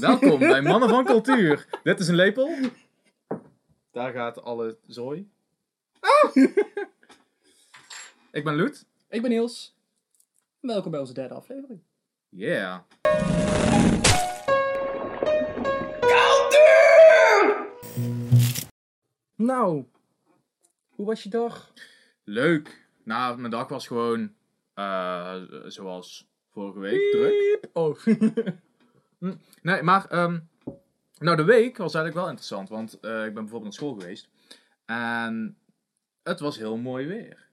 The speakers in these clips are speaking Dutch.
Welkom bij Mannen van Cultuur. Dit is een lepel. Daar gaat alle zooi. Ah! Ik ben Loet. Ik ben Niels. Welkom bij onze derde aflevering. Yeah. Nou, hoe was je dag? Leuk. Nou, mijn dag was gewoon eh, zoals vorige week druk. Oh. Hm. Nee, maar ehm, nou, de week was eigenlijk wel interessant, want eh, ik ben bijvoorbeeld naar school geweest en het was heel mooi weer.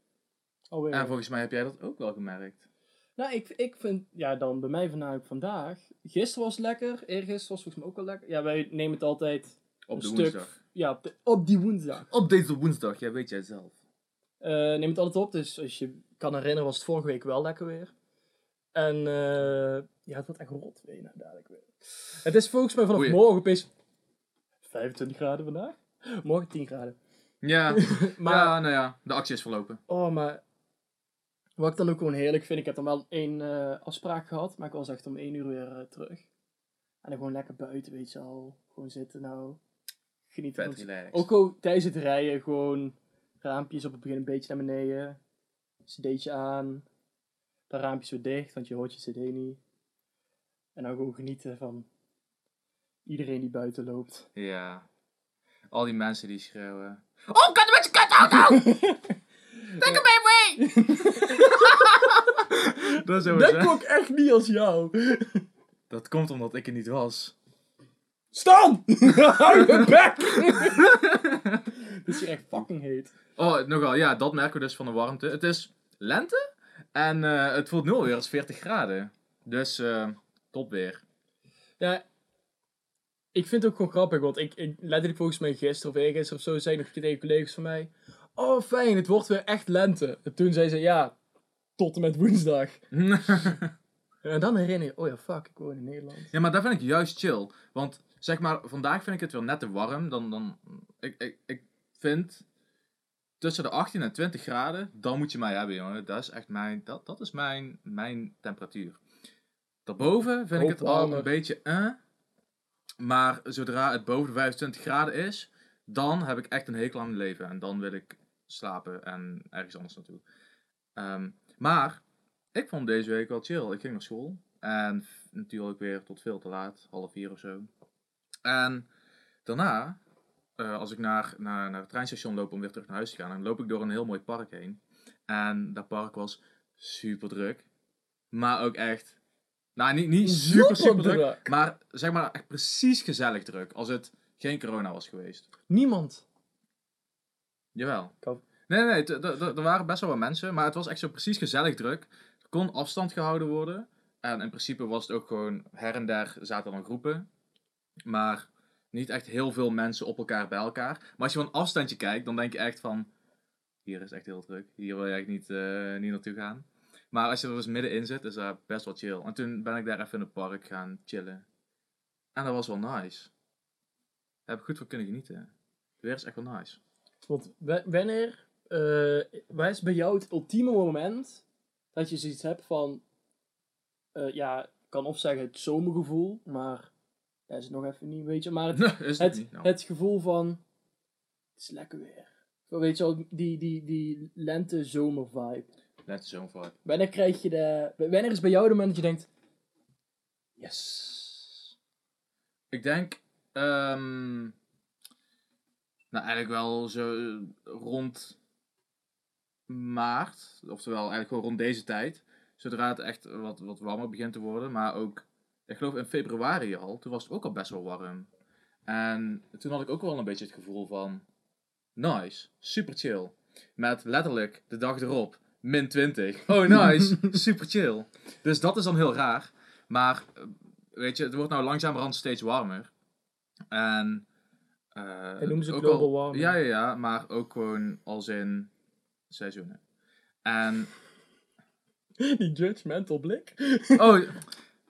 oh weer. En volgens mij heb jij dat ook wel gemerkt. Nou, ik, ik vind, ja, dan bij mij vanuit vandaag. Gisteren was het lekker, eergisteren was volgens mij ook wel lekker. Ja, wij nemen het altijd Op een de stuk. woensdag. Ja, op, de- op die woensdag. Op deze woensdag, ja, weet jij zelf. Eh neem het altijd op, dus als je kan herinneren was het vorige week wel lekker weer. En eh, ja, het wordt echt rot weer nou dadelijk weer. Het is volgens mij vanaf Oei. morgen opeens 25 graden vandaag. Morgen 10 graden. Ja, Maar ja, nou ja, de actie is verlopen. Oh, maar wat ik dan ook gewoon heerlijk vind, ik heb dan wel één eh, afspraak gehad, maar ik was echt om één uur weer eh, terug. En dan gewoon lekker buiten, weet je al. Gewoon zitten nou. Genieten Vet van relaxed. Ook gewoon tijdens het rijden, gewoon raampjes op het begin een beetje naar beneden. cd'tje aan. Dan raampjes weer dicht, want je hoort je cd niet. En dan gewoon genieten van iedereen die buiten loopt. Ja. Al die mensen die schreeuwen. Oh, kat met je kutauto! Take a baby! dat is Dat klonk echt niet als jou. Dat komt omdat ik er niet was. Stan! Hou je bek! Het is hier echt fucking heet. Oh, nogal, ja, dat merken we dus van de warmte. Het is lente en eh, het voelt nu alweer als 40 graden. Dus, eh top weer. Ja, ik vind het ook gewoon grappig, want ik, ik letterlijk volgens mij gisteren of eergisteren of zo zei nog tegen collega's van mij, oh fijn, het wordt weer echt lente. En toen zei ze, ja, tot en met woensdag. En dan herinner je, oh ja, fuck, ik woon in Nederland. ja, maar daar vind ik juist chill. Want, zeg maar, vandaag vind ik het wel net te warm. Dan, dan, ik, ik, ik vind tussen de 18 en 20 graden, dan moet je mij hebben, jongen. Dat is echt mijn, dat, dat is mijn, mijn temperatuur. Daarboven vind ik het al een beetje eh. Maar zodra het boven de 25 graden is, dan heb ik echt een hekel aan mijn leven. En dan wil ik slapen en ergens anders naartoe. Ehm, maar ik vond deze week wel chill. Ik ging naar school. En natuurlijk weer tot veel te laat, half vier of zo. En daarna, eh, als ik naar, naar, naar het treinstation loop om weer terug naar huis te gaan, dan loop ik door een heel mooi park heen. En dat park was super druk. Maar ook echt. Nou, niet, niet super, super druk. Maar zeg maar echt precies gezellig druk. Als het geen corona was geweest. Niemand. Jawel. Nee, nee, er waren best wel wat mensen. Maar het was echt zo precies gezellig druk. Er kon afstand gehouden worden. En in principe was het ook gewoon her en der zaten dan groepen. Maar niet echt heel veel mensen op elkaar bij elkaar. Maar als je van een afstandje kijkt, dan denk je echt van... Hier is echt heel druk. Hier wil je eigenlijk niet, eh, niet naartoe gaan. Maar als je er dus middenin zit, is dat best wel chill. En toen ben ik daar even in het park gaan chillen. En dat was wel nice. Heb ik goed van kunnen genieten. Het weer is echt wel nice. Want wa- wanneer, eh waar is bij jou het ultieme moment dat je zoiets hebt van, eh, ja, ik kan of zeggen het zomergevoel, maar dat is het nog even niet, weet je, maar het, is het? Nou. het gevoel van, het is lekker weer. Zo, weet je wel, die, die, die lente-zomer vibe. Net zo'n vibe. Wanneer krijg je de, wanneer is bij jou de moment dat je denkt, yes. Ik denk, ehm, nou eigenlijk wel zo eh, rond maart, oftewel eigenlijk gewoon rond deze tijd, zodra het echt wat, wat warmer begint te worden, maar ook, ik geloof in februari al, toen was het ook al best wel warm. En toen had ik ook wel een beetje het gevoel van, nice, super chill. Met letterlijk de dag erop, min 20. Oh nice, super chill. Dus dat is dan heel raar. Maar eh, weet je, het wordt nou langzamerhand steeds warmer. En. eh Dat noemen ze ook global al- warming. Ja, ja, ja, maar ook gewoon als in seizoenen. En. Die judgmental blik. Oh,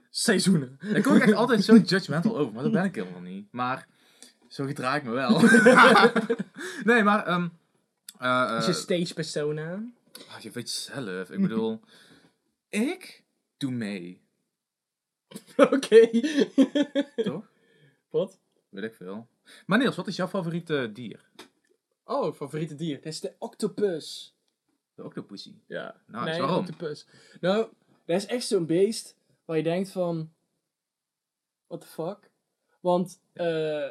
Seizoenen. ik kom echt altijd zo judgmental over, maar dat ben ik helemaal niet. Maar zo gedraag ik me wel. nee, maar. ehm eh, Is je eh, stage persona? ah, je weet zelf, ik bedoel. ik doe mee. Oké. Toch? Wat? Weet ik veel. Maar Niels, wat is jouw favoriete dier? Oh, favoriete dier. Dat is de octopus. De octopussy. Ja. Nice, nee, waarom? octopus. Nou, dat is echt zo'n beest waar je denkt van... What the fuck? Want, eh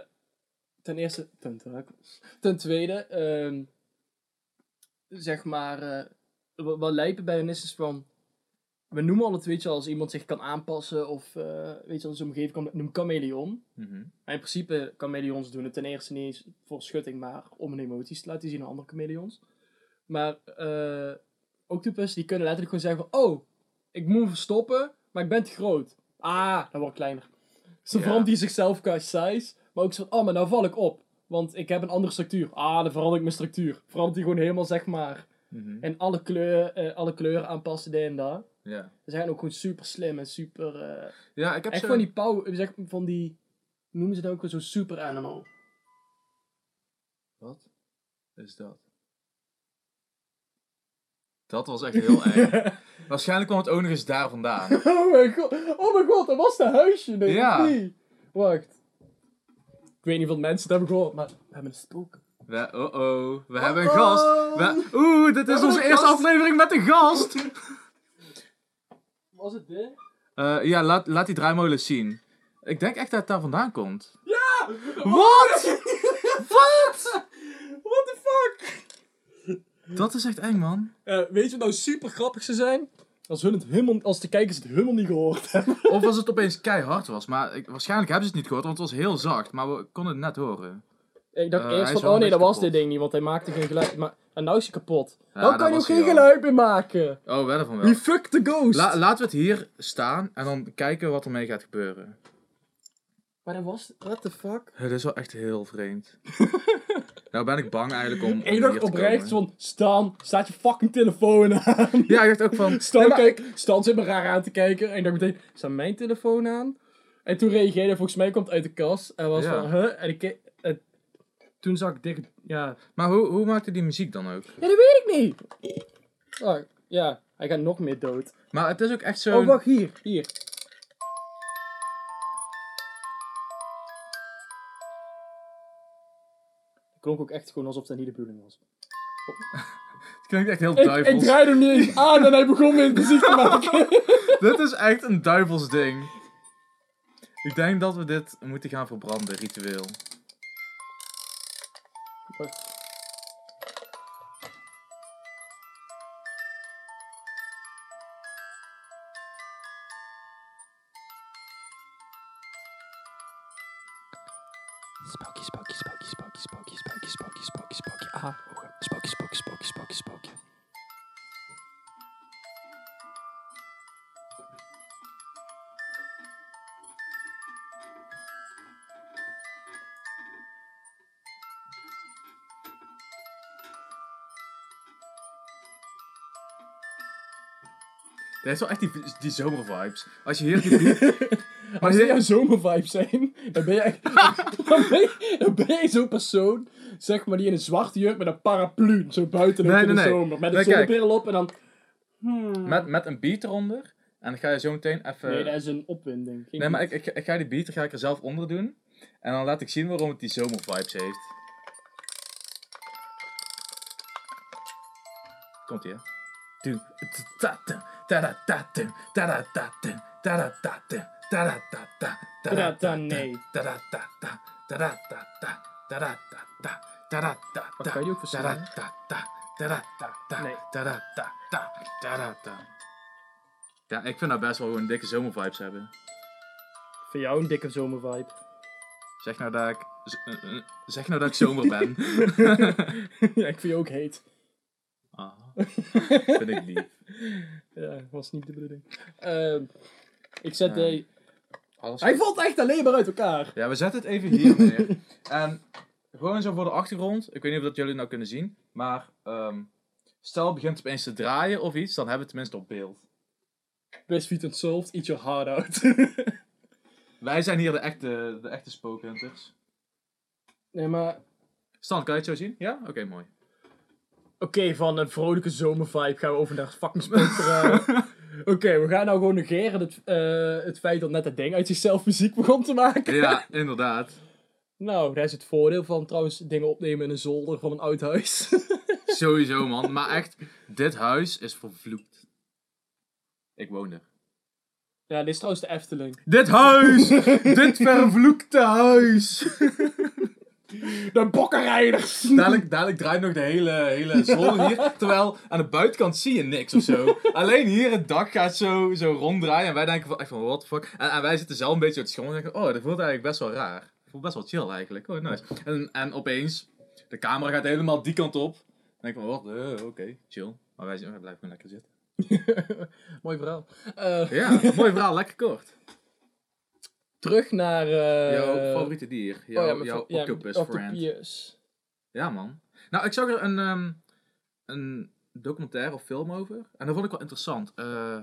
ten eerste... Ten, ten tweede, ehm, zeg maar... eh, wat, wat lijpen bij hen is, is van... We noemen al het, weet je, als iemand zich kan aanpassen of, eh, weet je, als omgeving kan, noem chameleon. Maar in principe, chameleons doen het ten eerste niet eens voor schutting, maar om hun emoties te laten zien aan andere chameleons. Maar octopus, die kunnen letterlijk gewoon zeggen van, oh, ik moet verstoppen, maar ik ben te groot. Ah, dan word ik kleiner. Ja. verandert hij zichzelf qua size, maar ook zo van, oh, maar nou val ik op. Want ik heb een andere structuur. Ah, dan verander ik mijn structuur. Verandert hij gewoon helemaal, zeg maar, Mhm. en alle, kleur, eh, alle kleuren aanpassen, dit en dat. Ja. Ze zijn ook gewoon super slim en super... eh, Ja, ik heb echt zo... van die power, zeg, van die, noemen ze dat ook weer, zo'n super animal. Wat is dat? Dat was echt heel eng. Waarschijnlijk kwam het ook nog eens daar vandaan. oh mijn god, oh mijn god, dat was dat huisje, nee, Ja. niet? Wacht. Ik weet niet of mensen het hebben gehoord, maar we hebben een spook. We, oh oh, we hebben een Oh, gast. oh. We, Oeh, dit is onze eerste gast. aflevering met een gast. Was het dit? Eh, ja, laat, laat die draaimolen zien. Ik denk echt dat het daar vandaan komt. Ja! Wat? Wat? Dat is echt eng, man. Eh, weet je wat nou super grappig zou zijn? Als, hun het helemaal, als de kijkers het helemaal niet gehoord hebben. Of als het opeens keihard was. Maar ik, waarschijnlijk hebben ze het niet gehoord, want het was heel zacht. Maar we konden het net horen. Ik dacht Eh, eerst van, oh nee, dat was dit ding niet, want hij maakte geen geluid. Maar, en nou is hij kapot. Ja, nou dat kan je ook geen geluid meer maken. Oh, wel van wel. fuck the ghost? La, laten we het hier staan en dan kijken wat ermee gaat gebeuren. maar dat was, what the fuck? Het is wel echt heel vreemd. nou ben ik bang eigenlijk om, om te oprecht van, Stan, staat je fucking telefoon aan? Ja, ik dacht ook van... Stan, Nee, maar- kijk, Stan zit me raar aan te kijken. En ik dacht meteen, staat mijn telefoon aan? En toen reageerde hij, volgens mij komt uit de kast. En was Ja. van, huh? En ik en toen zag ik dicht, ja. Maar hoe, hoe maakte die muziek dan ook? Ja, dat weet ik niet. Oh, ja, hij gaat nog meer dood. Maar het is ook echt zo... Oh, wacht, hier, hier. Klonk ook echt gewoon alsof dat niet de bedoeling was. Het klinkt echt heel Ik, ik duivels. draaide hem niet eens aan en hij begon weer muziek te maken. Dit is echt een duivels ding. Ik denk dat we dit moeten gaan verbranden, ritueel. Spooky, Dit is wel echt die, die zomervibes. Als je hier die beat... Als die jouw zomervibes zijn, dan ben je echt... dan, ben je, dan ben je zo'n persoon, zeg maar, die in een zwarte jurk met een paraplu zo buiten loopt Nee, in de nee, zomer. Met een zonnebril op en dan... Hmm. Met, met een beat eronder. En dan ga je zo meteen even... Nee, dat is een opwinding. Geen Nee, maar ik, ik, ik ga die beat ga ik er zelf onder doen. En dan laat ik zien waarom het die zomervibes heeft. Komt ie, hè? Nee. Dat kan je ook verstaan. Ja, ik vind dat best wel gewoon dikke zomervibes hebben. Voor jou een dikke zomervibe. Zeg nou dat ik, zeg nou dat ik zomer ben. ja, ik vind je ook heet. Ah, vind ik lief. Ja, was niet de bedoeling. Ehm, ik zet Ja. de... Alles Hij valt echt alleen maar uit elkaar. Ja, we zetten het even hier neer. En gewoon zo voor de achtergrond. Ik weet niet of dat jullie nou kunnen zien. Maar ehm, stel het begint opeens te draaien of iets. Dan hebben we het tenminste op beeld. Best Feet and Solved, eat your heart out. Wij zijn hier de echte, de echte spookhunters. nee, maar... Stan, kan je het zo zien? Ja? Oké, mooi. Oké, van een vrolijke zomervibe gaan we over naar fucking spookverhaal. Oké, we gaan nou gewoon negeren het, eh, het feit dat net het ding uit zichzelf muziek begon te maken. Ja, inderdaad. Nou, daar is het voordeel van trouwens dingen opnemen in een zolder van een oud huis. Sowieso, man. Maar echt, dit huis is vervloekt. Ik woon er. ja, dit is trouwens de Efteling. Dit huis! dit vervloekte huis! De bokkenrijders! Dadelijk, dadelijk draait nog de hele, hele zolder hier. Terwijl aan de buitenkant zie je niks of zo. Alleen hier het dak gaat zo, zo ronddraaien. En wij denken van, echt van, what the fuck. En, en wij zitten zelf een beetje op het schoon en denken, oh, dat voelt eigenlijk best wel raar. Het voelt best wel chill eigenlijk. Oh, nice. En, en opeens, de camera gaat helemaal die kant op. Dan denk ik van, wat, eh, oké, chill. Maar wij, wij blijven gewoon lekker zitten. Mooi verhaal. Eh, Ja, mooi verhaal, lekker kort. Terug naar... eh, Jouw favoriete dier, jouw, oh ja, jouw ja, octopus friend. Ja, man. Nou, ik zag er een, ehm, een documentaire of film over. En dat vond ik wel interessant. Eh,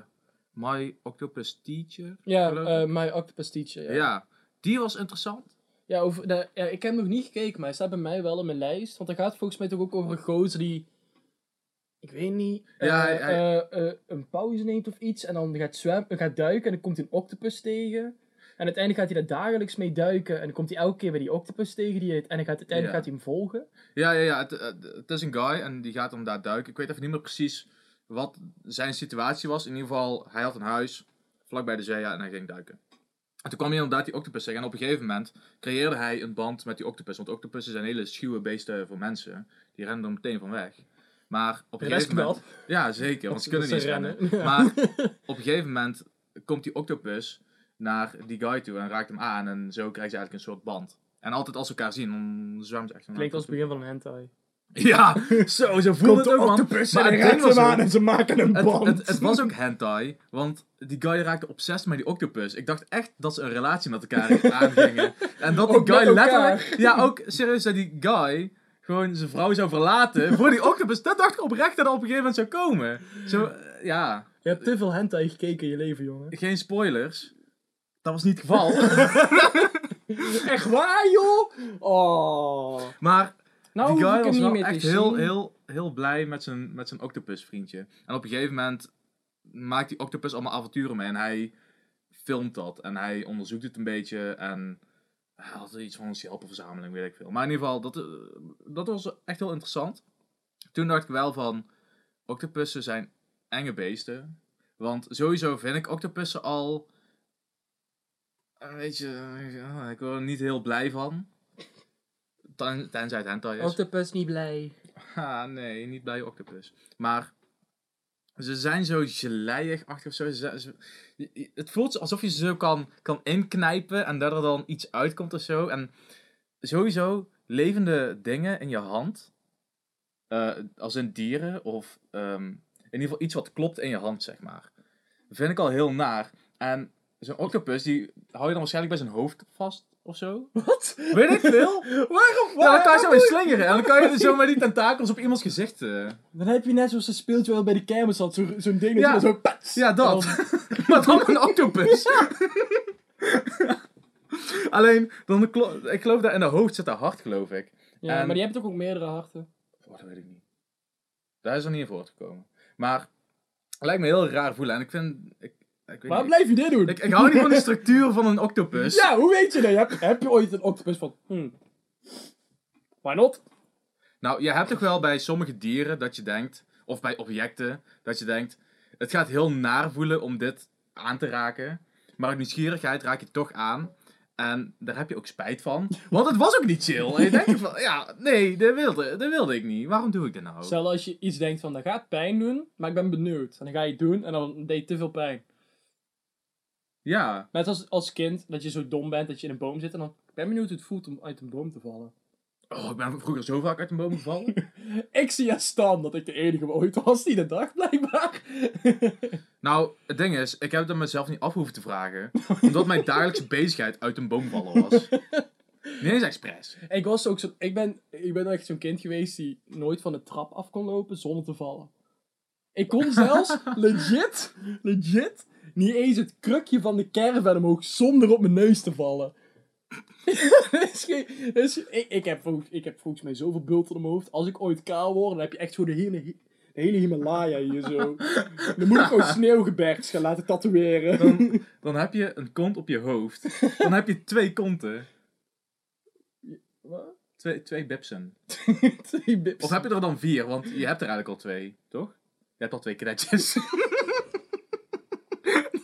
My Octopus Teacher. Ja, eh. My Octopus Teacher. ja. Ja, die was interessant. ja, over, de, ja, ik heb nog niet gekeken, maar hij staat bij mij wel in mijn lijst. Want hij gaat volgens mij toch ook over een gozer die... Ik weet niet. Ja, hij- hij- een pauze neemt of iets. En dan gaat, zwemmen, gaat duiken en dan komt hij een octopus tegen. En uiteindelijk gaat hij daar dagelijks mee duiken. En dan komt hij elke keer bij die octopus tegen. Die, en dan gaat, uiteindelijk gaat hij hem volgen. Ja, ja, ja. Het, het, is een guy en die gaat dan daar duiken. Ik weet even niet meer precies wat zijn situatie was. In ieder geval, hij had een huis vlakbij de zee ja, en hij ging duiken. En toen kwam hij inderdaad die octopus tegen. En op een gegeven moment creëerde hij een band met die octopus. Want octopussen zijn hele schuwe beesten voor mensen. Die rennen er meteen van weg. Maar op een gegeven moment... wel. Ja, zeker, want ze kunnen niet rennen. rennen. Maar op een gegeven moment komt die octopus naar die guy toe en raakt hem aan. En zo krijgt ze eigenlijk een soort band. En altijd als ze elkaar zien, dan zwemmen ze echt. Klinkt als het begin van een hentai. Ja, zo, zo voelde het ook, man. Maar het ding was ook- ze maken een het, het, het was ook hentai, want die guy raakte obsessief met die octopus. Ik dacht echt dat ze een relatie met elkaar aangingen. En dat die Ook guy letterlijk... Ja, ook serieus, dat die guy gewoon zijn vrouw zou verlaten voor die octopus. Dat dacht ik oprecht dat dat op een gegeven moment zou komen. Zo, eh, ja, Je hebt te veel hentai gekeken in je leven, jongen. geen spoilers. Dat was niet het geval. Echt waar, joh? Oh. maar Nou, die guy was wel echt heel, zien. heel, heel blij met zijn, met zijn octopus vriendje. En op een gegeven moment maakt die octopus allemaal avonturen mee. En hij filmt dat. En hij onderzoekt het een beetje. En hij had iets van een schelpenverzameling, weet ik veel. Maar in ieder geval, dat, eh, dat was echt heel interessant. Toen dacht ik wel van, octopussen zijn enge beesten. Want sowieso vind ik octopussen al... Een beetje, eh, ik word er niet heel blij van. Ten- Tenzij het hentai is. Octopus niet blij. Ha, nee, niet bij Octopus. Maar ze zijn zo geleiig-achtig of zo. Ze, ze- je- je- het voelt alsof je ze zo kan, kan inknijpen en dat er dan iets uitkomt of zo. En sowieso levende dingen in je hand, eh, als in dieren of ehm, in ieder geval iets wat klopt in je hand, zeg maar. Vind ik al heel naar. En zo'n octopus, die hou je dan waarschijnlijk bij zijn hoofd vast of zo. Wat? Weet ik veel. Waarom? Ja, dan kan je zo in slingeren en dan kan je er zo met die tentakels op iemands gezicht. eh. Dan heb je net zoals een speeltje wel bij de kermis had, zo- zo'n ding dat Ja. je dan zo... pats. Ja, dat. Maar dan een octopus. Alleen, dan klo- ik geloof dat in de hoofd zit een hart, geloof ik. Ja, En- maar die hebben toch ook meerdere harten? Oh, dat weet ik niet. Daar is er niet in voortgekomen. Maar het lijkt me heel raar voelen. En ik vind... Ik, Waarom blijf je dit doen? ik, ik hou niet van de structuur van een octopus. Ja, hoe weet je dat? Heb, heb je ooit een octopus van... Hmm. Why not? Nou, je hebt toch wel bij sommige dieren dat je denkt, of bij objecten, dat je denkt, het gaat heel naar voelen om dit aan te raken. Maar uit nieuwsgierigheid raak je het toch aan. En daar heb je ook spijt van. Want het was ook niet chill. En je denkt van, ja, nee, dat wilde, dat wilde ik niet. Waarom doe ik dit nou? Stel als je iets denkt van, dat gaat pijn doen, maar ik ben benieuwd. En dan ga je het doen en dan deed je te veel pijn. Ja, Net als als kind, dat je zo dom bent dat je in een boom zit en dan... Ik ben benieuwd hoe het voelt om uit een boom te vallen. oh, ik ben vroeger zo vaak uit een boom gevallen. Ik zie aan Stan dat ik de enige ooit was die dat dacht, blijkbaar. nou, het ding is, ik heb het mezelf niet af hoeven te vragen. Omdat mijn dagelijkse bezigheid uit een boom vallen was. Niet eens expres. ik was ook zo... Ik ben, ik ben echt zo'n kind geweest die nooit van de trap af kon lopen zonder te vallen. Ik kon zelfs legit, legit, niet eens het krukje van de caravan omhoog zonder op mijn neus te vallen. Dat is- ik, ik, heb, volgens- ik heb volgens mij zoveel bulten op mijn hoofd. Als ik ooit kaal word, dan heb je echt zo de hele, de hele Himalaya hier zo. Dan moet ik gewoon sneeuwgebergtes gaan laten tatoeëren. Dan, dan heb je een kont op je hoofd. Dan heb je twee konten. Wat? Twee, twee bipsen. Twee bips. Of heb je er dan vier? Want je hebt er eigenlijk al twee, toch? Je hebt al twee kadetjes.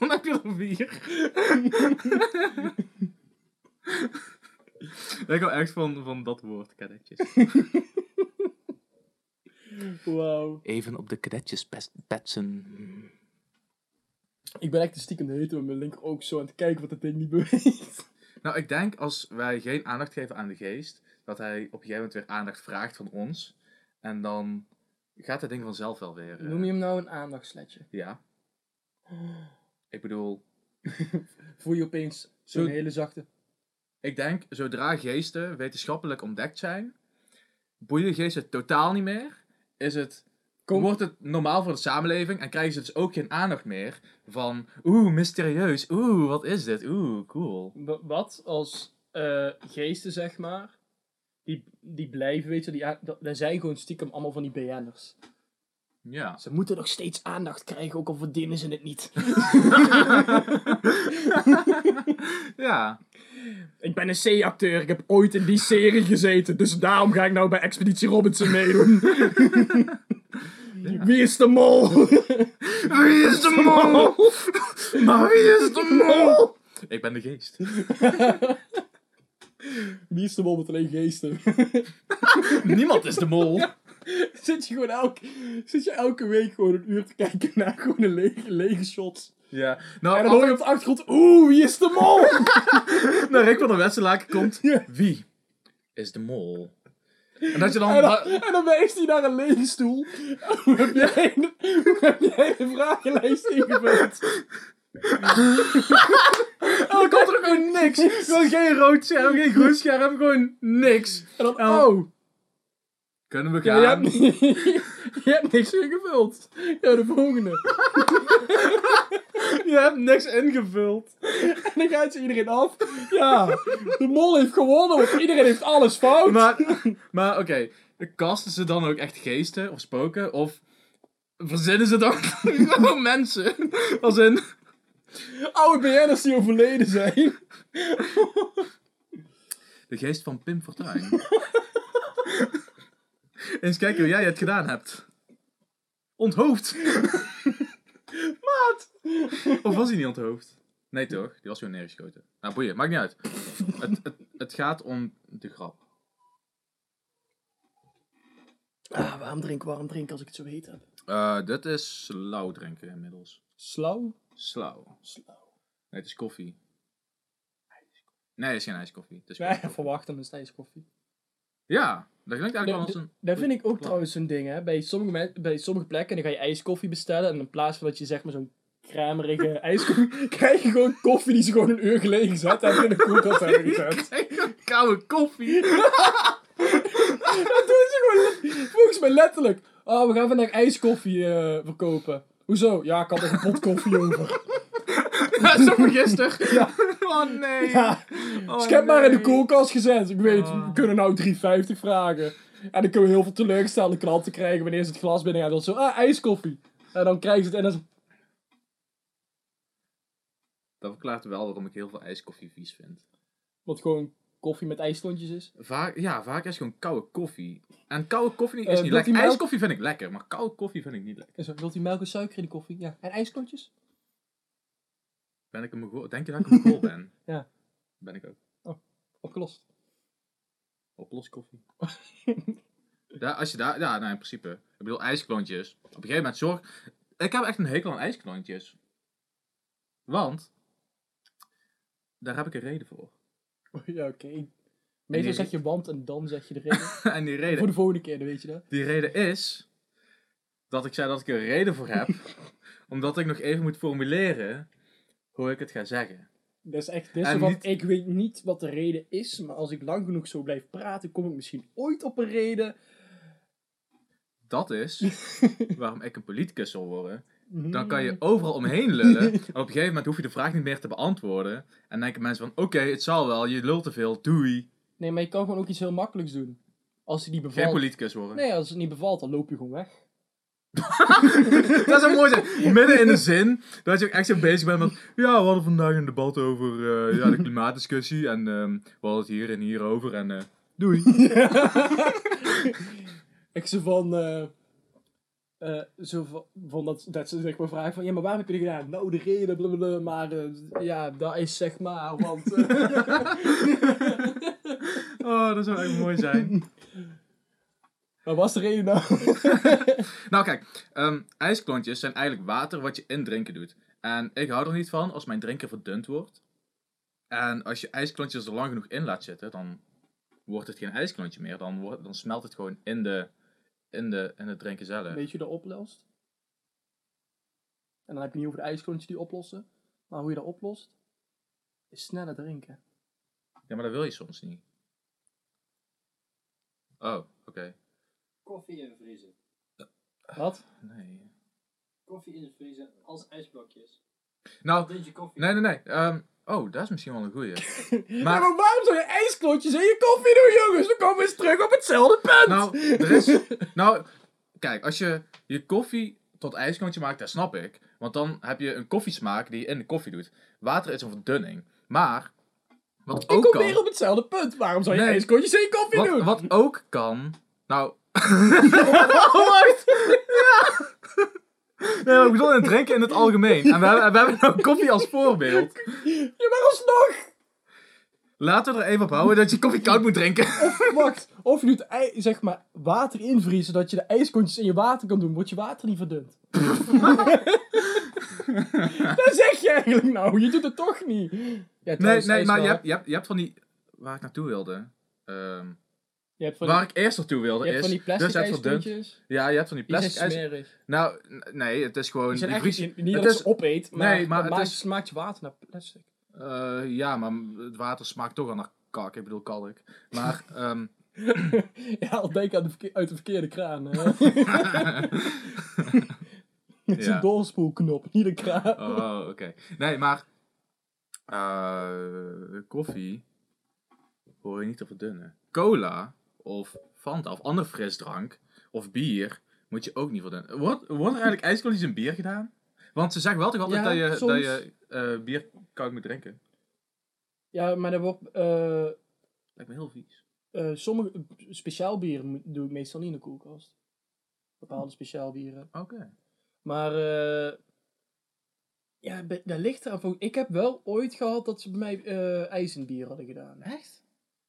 dan heb je er vier. ik hou echt van, van dat woord, kadetjes. Wauw. Even op de kadetjes petsen. Ik ben echt een stiekem de tijd met mijn linker ook zo aan het kijken wat dat ding niet beweegt. Nou, ik denk als wij geen aandacht geven aan de geest, dat hij op een gegeven moment weer aandacht vraagt van ons. En dan gaat het ding vanzelf wel weer. eh, Noem je hem nou een aandachtsletje? Ja. Ik bedoel, Voel je opeens zo'n Zo- hele zachte... ik denk zodra geesten wetenschappelijk ontdekt zijn, boeien geesten totaal niet meer. Is het, Kom- Wordt het normaal voor de samenleving en krijgen ze dus ook geen aandacht meer van, oeh, mysterieus, oeh, wat is dit, oeh, cool. Wa- Wat als eh, geesten, zeg maar, die, die blijven, weet je, die, dat, dat zijn gewoon stiekem allemaal van die BN'ers. Ja. Ze moeten nog steeds aandacht krijgen, ook al verdienen ze het niet. ja. ik ben een C-acteur, ik heb ooit in die serie gezeten, dus daarom ga ik nou bij Expeditie Robinson meedoen. Wie is de mol? Wie is de mol? Maar wie is de mol? Ik ben de geest. Wie is de mol met alleen geesten? Niemand is de mol. zit, je gewoon elke, zit je elke week gewoon een uur te kijken naar gewoon een lege, lege shot. Ja. En Nou, dan hoor je op de achtergrond, oeh, wie is de mol? naar Rick van der Westerlaken komt, Ja. wie is de mol? En dat je dan... En dan, en dan wijst hij naar een lege stoel. Hoe heb jij de, hoe heb jij de vragenlijst ingevuld? En dan komt er gewoon niks. Gewoon geen rood scherm, geen groen scherm, gewoon niks. En dan, Oh. Kunnen we ja, je, gaan? hebt, je hebt niks ingevuld. Ja, de volgende. Je hebt niks ingevuld. En dan gaat ze iedereen af. Ja, de mol heeft gewonnen, want iedereen heeft alles fout. Maar, maar oké, kasten ze dan ook echt geesten of spoken? Of verzinnen ze dan gewoon mensen? Als in... Oude BN'ers die overleden zijn. De geest van Pim Fortuyn. Eens kijken hoe jij het gedaan hebt. Onthoofd. Maat. Of was hij niet onthoofd? Nee toch? Die was gewoon neergeschoten. Nou boeien, maakt niet uit. Het, het, het gaat om de grap. Ah, waarom drinken, waarom drinken als ik het zo heet heb? Eh, dit is slauw drinken inmiddels. Slauw? Slauw. Slauw. Nee, het is koffie. Nee, het is geen ijskoffie. Het is ja, verwacht hem een stijs koffie. Ja, dat klinkt eigenlijk wel als een... Dat vind ik ook trouwens zo'n ding, hè. Bij sommige, bij sommige plekken dan ga je ijskoffie bestellen. En in plaats van dat je zeg maar zo'n kramerige ijskoffie... krijg je gewoon koffie die ze gewoon een uur geleden gezet hebben in de koelkast hebben gezet. Koude koffie. Dat doen ze gewoon volgens mij letterlijk. Oh, we gaan vandaag ijskoffie eh, verkopen. Hoezo? Ja, ik had nog een pot koffie over. Ja, zo van gisteren. Ja. Oh nee. Ja, Oh, dus ik heb maar in de koelkast gezet. Ik weet, Oh. we kunnen nou 3,50 vragen. En dan kunnen we heel veel teleurgestelde klanten krijgen wanneer ze het glas binnen hebben. Dat zo, ah, ijskoffie. En dan krijgen ze het en dan Dat verklaart wel waarom ik heel veel ijskoffie vies vind. wat gewoon koffie met ijsklontjes is. Vaak, ja, vaak is gewoon koude koffie. En koude koffie is Eh, niet lekker. melk? IJskoffie vind ik lekker, maar koude koffie vind ik niet lekker. Zo, wilt u melk en suiker in de koffie? Ja. En ijsklontjes? Ben ik een Mongool? Denk je dat ik een Mongool ben? Ja. Ben ik ook. Opgelost. Oplos koffie. ja, als je daar, ja, nou in principe. Ik bedoel, ijsklontjes. Op een gegeven moment zorg. Ik heb echt een hekel aan ijsklontjes. Want. Daar heb ik een reden voor. ja, oké. die- Meestal zeg je want en dan zeg je de reden. en die Voor reden, de volgende keer, dan weet je dat. die reden is. Dat ik zei dat ik er een reden voor heb. omdat ik nog even moet formuleren. Hoe ik het ga zeggen. Dat is echt, dit van, niet- ik weet niet wat de reden is, maar als ik lang genoeg zo blijf praten, kom ik misschien ooit op een reden. Dat is waarom ik een politicus zal worden. Dan kan je overal omheen lullen. En op een gegeven moment hoef je de vraag niet meer te beantwoorden. En dan denken mensen van, oké, het zal wel, je lult te veel, doei. Nee, maar je kan gewoon ook iets heel makkelijks doen. Als het niet Geen bevalt. politicus worden. Nee, als het niet bevalt, dan loop je gewoon weg. dat zou mooi zijn. Midden in de zin, dat je ook echt zo bezig bent met... Ja, we hadden vandaag een debat over eh, ja, de klimaatdiscussie. En ehm, we hadden het hier en hier over. En eh, doei. Ik zo van... eh, eh, zo van, dat, dat ze zeg maar vragen van... Ja, maar waarom heb je dit gedaan? Nou, de reden, blablabla. Maar ja, dat is zeg maar, want... Oh, dat zou echt mooi zijn. Wat was de reden nou? Nou kijk, ehm, ijsklontjes zijn eigenlijk water wat je in drinken doet. En ik hou er niet van als mijn drinken verdund wordt. En als je ijsklontjes er lang genoeg in laat zitten, dan wordt het geen ijsklontje meer. Dan, wordt, dan smelt het gewoon in, de, in, de, in het drinken zelf. Weet je dat oplost? En dan heb je niet over de ijsklontjes die oplossen. Maar hoe je dat oplost, is sneller drinken. Ja, maar dat wil je soms niet. Oh, oké. Koffie invriezen. Wat? Nee. Koffie invriezen als ijsblokjes. Nou, je koffie. nee, nee, nee. Ehm, oh, dat is misschien wel een goeie. Maar, waarom zou je ijsklontjes in je koffie doen, jongens? We komen eens terug op hetzelfde punt. nou, er is... Nou, kijk, als je je koffie tot ijsklontje maakt, dat snap ik. Want dan heb je een koffiesmaak die je in de koffie doet. Water is een verdunning. Maar, wat ik ook kom kan... weer op hetzelfde punt. Waarom zou je Nee. ijsklontjes in je koffie Wat, doen? wat ook kan. Nou. Oh, wacht! Ja! Nee, maar ik bedoel in het drinken in het algemeen. En we hebben, we hebben nou koffie als voorbeeld. Ja, maar alsnog. Laten we er even op houden dat je koffie koud moet drinken. Wacht, of je doet zeg maar water invriezen, zodat je de ijsklontjes in je water kan doen, wordt je water niet verdund. dat zeg je eigenlijk nou, je doet het toch niet. Ja, Nee, trouwens, nee, maar je hebt, je, hebt, je hebt van die. Waar ik naartoe wilde. ehm, je van waar die, ik eerst naartoe wilde je hebt is. van die plastic dus het verdund. ijsklontjes. Ja, je hebt van die Die zijn plastic ijs. smerig. Nou, nee, het is gewoon. Die vries- niet, niet het dat is- opeet, maar, Nee, maar het maakt, is- smaakt je water naar plastic. Eh, ja, maar het water smaakt toch al naar kak. Ik bedoel kalk. Maar. ehm, ja, al denk aan de uit de verkeerde kraan. hè. Het is Ja. een doorspoelknop, niet een kraan. Oh, oké. Nee, maar. eh, koffie. Hoor je niet te verdunnen. Cola. Of Fanta. Of andere frisdrank. Of bier. Moet je ook niet verdunnen. Wordt, wordt er eigenlijk ijsklontjes in bier gedaan? Want ze zeggen wel toch altijd Ja, dat je, soms. dat je eh, bier koud moet drinken. Ja, maar dat wordt... eh, Lijkt me heel vies. eh, sommige speciaal bieren doe ik meestal niet in de koelkast. Bepaalde speciaal bieren. Oké. Maar eh ja, daar ligt er aan. Ik heb wel ooit gehad dat ze bij mij ijs in bier hadden gedaan. Echt?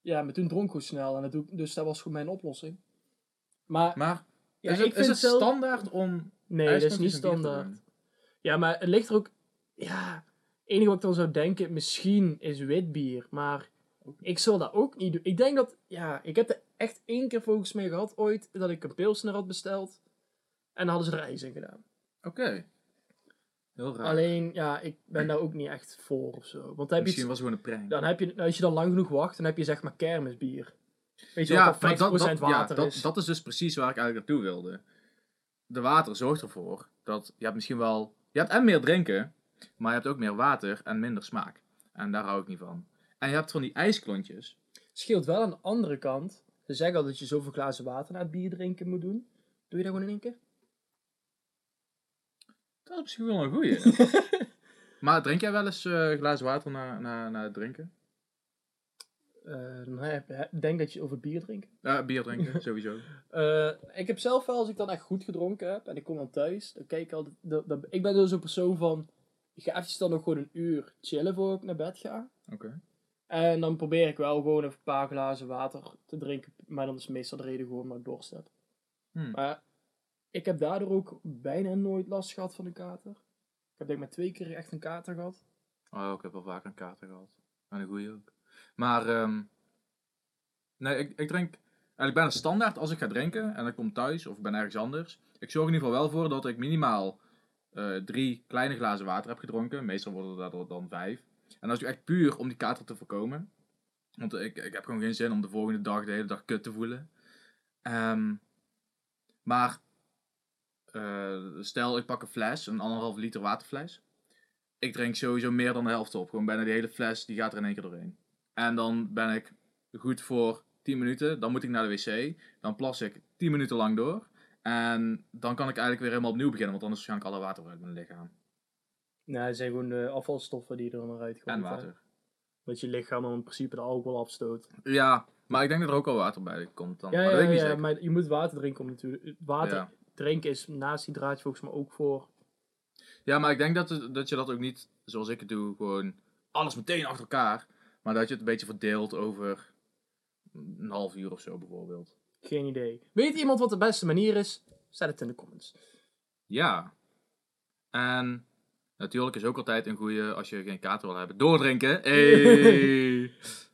Ja, maar toen dronk ik snel. En dat doe, ik- dus dat was gewoon mijn oplossing. Maar Maar ja, is ik het, vind is het zelf- standaard om Nee, dat is niet standaard. Ja, maar het ligt er ook... Ja, het enige wat ik dan zou denken, misschien is wit bier. Maar ik zal dat ook niet doen. Ik denk dat... Ja, ik heb er echt één keer volgens mij gehad ooit, dat ik een pilsner had besteld. En dan hadden ze er ijs in gedaan. Oké. Heel raar. Alleen, ja, ik ben daar ook niet echt voor of zo. Want dan heb je, Misschien was het gewoon een prank. dan heb je, als je dan lang genoeg wacht, dan heb je zeg maar kermisbier. Weet je ja, wat, dat 50% dat, dat, water ja, dat, is. dat is dus precies waar ik eigenlijk naartoe wilde. De water zorgt ervoor dat je hebt misschien wel... Je hebt en meer drinken, maar je hebt ook meer water en minder smaak. En daar hou ik niet van. En je hebt van die ijsklontjes. Scheelt wel aan de andere kant. Ze zeggen al dat je zoveel glazen water na het bier drinken moet doen. Doe je dat gewoon in één keer? Dat is misschien wel een goeie. maar drink jij wel eens eh glazen water na, na, na het drinken? Eh, dan heb- he- denk dat je over bier drinkt. Ja, bier drinken, sowieso. Eh, ik heb zelf wel, als ik dan echt goed gedronken heb en ik kom dan thuis, dan kijk ik altijd. dat- dat- ik ben dus zo'n persoon van. Ik ga eventjes dan nog gewoon een uur chillen voor ik naar bed ga. Oké. En dan probeer ik wel gewoon even een paar glazen water te drinken. Maar dan is meestal de reden gewoon omdat ik dorst heb. Hmm. Maar ik heb daardoor ook bijna nooit last gehad van een kater. Ik heb denk ik maar twee keer echt een kater gehad. Oh, ik heb wel vaker een kater gehad. En een goeie ook. Maar, ehm nee, ik, ik drink eigenlijk bijna standaard als ik ga drinken en ik kom thuis of ik ben ergens anders. Ik zorg in ieder geval wel voor dat ik minimaal eh, drie kleine glazen water heb gedronken. Meestal worden er daardoor dan vijf. En dat is echt puur om die kater te voorkomen. Want ik, ik heb gewoon geen zin om de volgende dag de hele dag kut te voelen. Ehm, maar, eh, stel ik pak een fles, een anderhalf liter waterfles ik drink sowieso meer dan de helft op. Gewoon bijna die hele fles, die gaat er in één keer doorheen. En dan ben ik goed voor 10 minuten. Dan moet ik naar de wc. Dan plas ik 10 minuten lang door. En dan kan ik eigenlijk weer helemaal opnieuw beginnen, want dan is waarschijnlijk alle water uit mijn lichaam. Nee, het zijn gewoon de afvalstoffen die er dan En komen. water. Dat je lichaam dan in principe de alcohol afstoot. Ja, maar ik denk dat er ook al water bij komt dan. Ja, maar ja, ik ja, zeker. maar je moet water drinken om natuurlijk. Water Ja. Drinken is naast hydratie volgens mij ook voor. Ja, maar ik denk dat, dat je dat ook niet, zoals ik het doe, gewoon alles meteen achter elkaar. Maar dat je het een beetje verdeelt over een half uur of zo bijvoorbeeld. Geen idee. Weet iemand wat de beste manier is? Zet het in de comments. Ja. En natuurlijk is ook altijd een goede, als je geen kater wil hebben, doordrinken. Hey.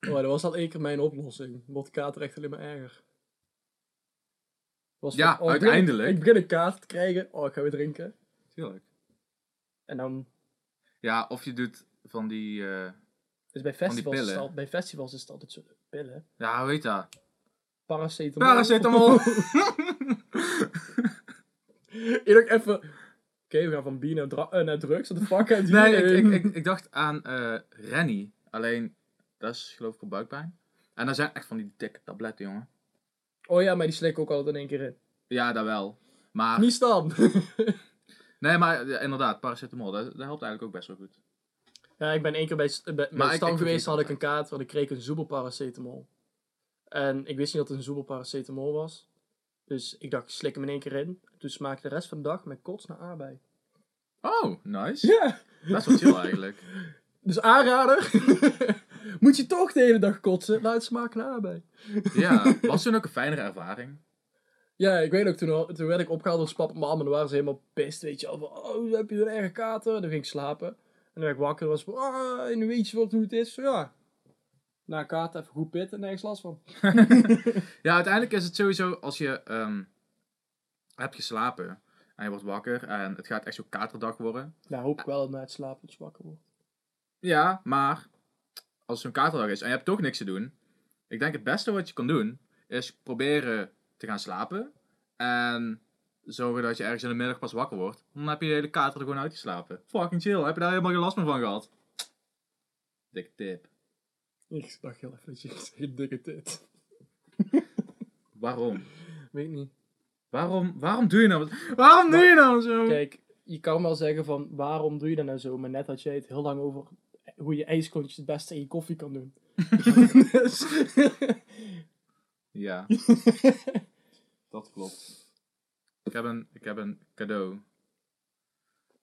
Oh, dat was al één keer mijn oplossing. Wordt kater echt alleen maar erger. Was Ja, van, oh, uiteindelijk. Ik begin een kater te krijgen. Oh, ik ga weer drinken. Tuurlijk. En dan. Ja, of je doet van die, eh, Dus bij festivals, is al, bij festivals is het altijd zo. Pillen. ja, hoe heet dat? Paracetamol. Paracetamol. Ik dacht even. Oké, we gaan van bier naar, eh, naar drugs. Wat de fuck nee, ik, ik, ik, ik dacht aan eh Rennie. Alleen, dat is geloof ik voor buikpijn. En dat zijn echt van die dikke tabletten, jongen. Oh ja, maar die slik ik ook altijd in één keer in. Ja, dat wel. Maar, Niet staan. nee, maar ja, inderdaad, paracetamol, dat, dat helpt eigenlijk ook best wel goed. ja, ik ben één keer bij, bij, Stam geweest. had ik een kaart. Want ik kreeg een zoebel paracetamol. En ik wist niet dat het een zoebel paracetamol was. Dus ik dacht, ik slik hem in één keer in. Toen smaakte de rest van de dag met kots naar aardbei. Oh, nice. Ja. Best wel chill eigenlijk. Dus aanrader. Moet je toch de hele dag kotsen? Laat het naar aardbei. Ja, was toen ook een fijnere ervaring? Ja, ik weet ook, toen, toen werd ik opgehaald door papa en mama. En dan waren ze helemaal pist, weet je wel. Van, oh, heb je een erge kater? Dan ging ik slapen. En dan werd ik wakker en was van, ah, en weet je wat hoe het is? Zo, ja. Na een kater even goed pitten en nergens last van. Ja, uiteindelijk is het sowieso als je ehm hebt geslapen en je wordt wakker en het gaat echt zo'n katerdag worden. Nou, hoop ik wel dat na het slapen dat je wakker wordt. Ja, maar als zo'n katerdag is en je hebt toch niks te doen. Ik denk het beste wat je kan doen is proberen te gaan slapen en zorgen dat je ergens in de middag pas wakker wordt. Dan heb je de hele kater er gewoon uitgeslapen. Fucking chill, heb je daar helemaal geen last meer van gehad. Dikke tip. Ik dacht heel even dat je zei, dikke tit. Waarom? Weet niet. Waarom, waarom doe je nou Waarom doe je nou zo? Kijk, je kan wel zeggen van, waarom doe je dat nou zo? Maar net had jij het heel lang over hoe je ijsklontjes het beste in je koffie kan doen. Dus- Ja, dat klopt. Ik heb een, ik heb een cadeau.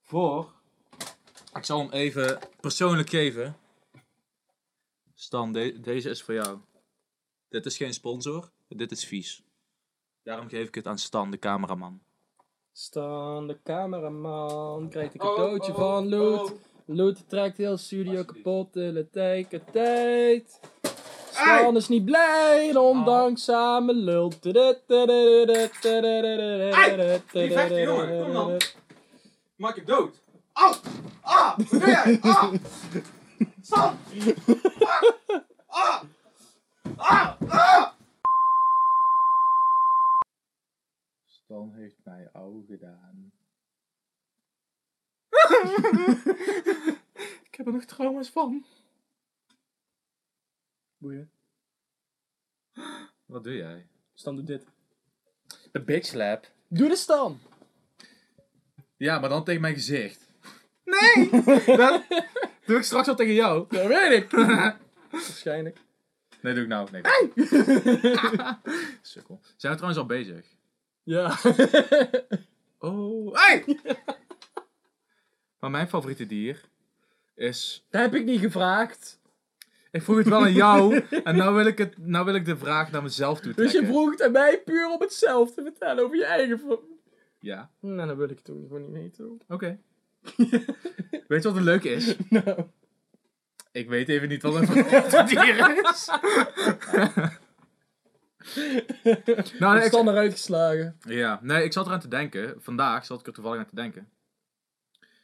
Voor. Ik zal hem even persoonlijk geven. Stan, de- deze is voor jou. Dit is geen sponsor, dit is vies. Daarom geef ik het aan Stan, de cameraman. Staan de cameraman, krijgt een Oh, cadeautje oh, van Loot. oh. Loot trekt heel studio kapot de hele tijd. tijd. Stan is niet blij, en ondanks samen lult. die vechten, jongen, kom dan. Maak je dood. Au! Ah! Wat doe jij? Ah! Stan! Ah! Ah! Ah! Stan heeft mij ouw gedaan. ik heb er nog trauma's van. Boeien. Wat doe jij? Stan doet dit. De bitch slap. Doe de Stan! Ja, maar dan tegen mijn gezicht. Nee! dat doe ik straks wel tegen jou. Dat weet ik! Waarschijnlijk. Nee, doe ik nou. Nee. Sukkel. Zijn we trouwens al bezig? Ja. Oh. Hey! Maar mijn favoriete dier is... Dat heb ik niet gevraagd. Ik vroeg het wel aan jou. en nou wil ik, het, nou wil ik de vraag naar mezelf toe Dus trekken. je vroeg het aan mij puur om hetzelfde te vertellen over je eigen... Ja. Nou, dan wil ik het ook gewoon niet weten. Oké. Weet je wat een leuke is? Nou. Ik weet even niet wat een favoriete dier is. nou, nee, ik, eruit geslagen. ja, nee, ik zat eraan te denken. Vandaag zat ik er toevallig aan te denken.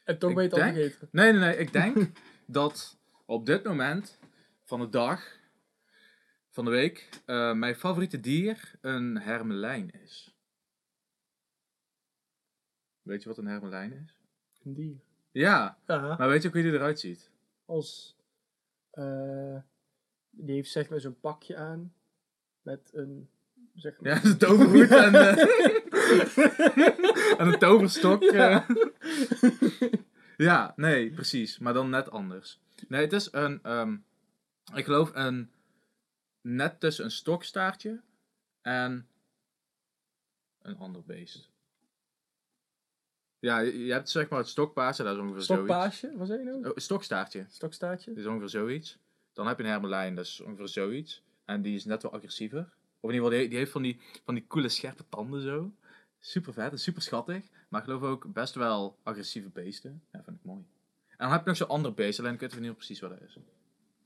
En toch ben je het al denk- vergeten. Nee, nee, nee. Ik denk dat op dit moment van de dag, van de week, eh, mijn favoriete dier een hermelijn is. Weet je wat een hermelijn is? Een dier. Ja, maar weet je ook hoe die eruit ziet? Als... eh, die heeft zeg maar zo'n pakje aan. Met een Zeg Ja, een toverhoed en, eh, en een toverstok. Ja. ja, nee, precies. Maar dan net anders. Nee, het is een, ehm, ik geloof een, net tussen een stokstaartje en een ander beest. Ja, je hebt zeg maar het stokpaasje, dat is ongeveer zoiets. Stokpaasje, wat zei je nou? Oh, stokstaartje, Stokstaartje? dat is ongeveer zoiets. Dan heb je een hermelijn, dat is ongeveer zoiets. En die is net wel agressiever. Of in ieder geval, die, die heeft van die, van die coole scherpe tanden zo. Super vet en super schattig. Maar ik geloof ook best wel agressieve beesten. Ja, vind ik mooi. En dan heb je nog zo'n ander beest, alleen ik weet niet precies wat dat is.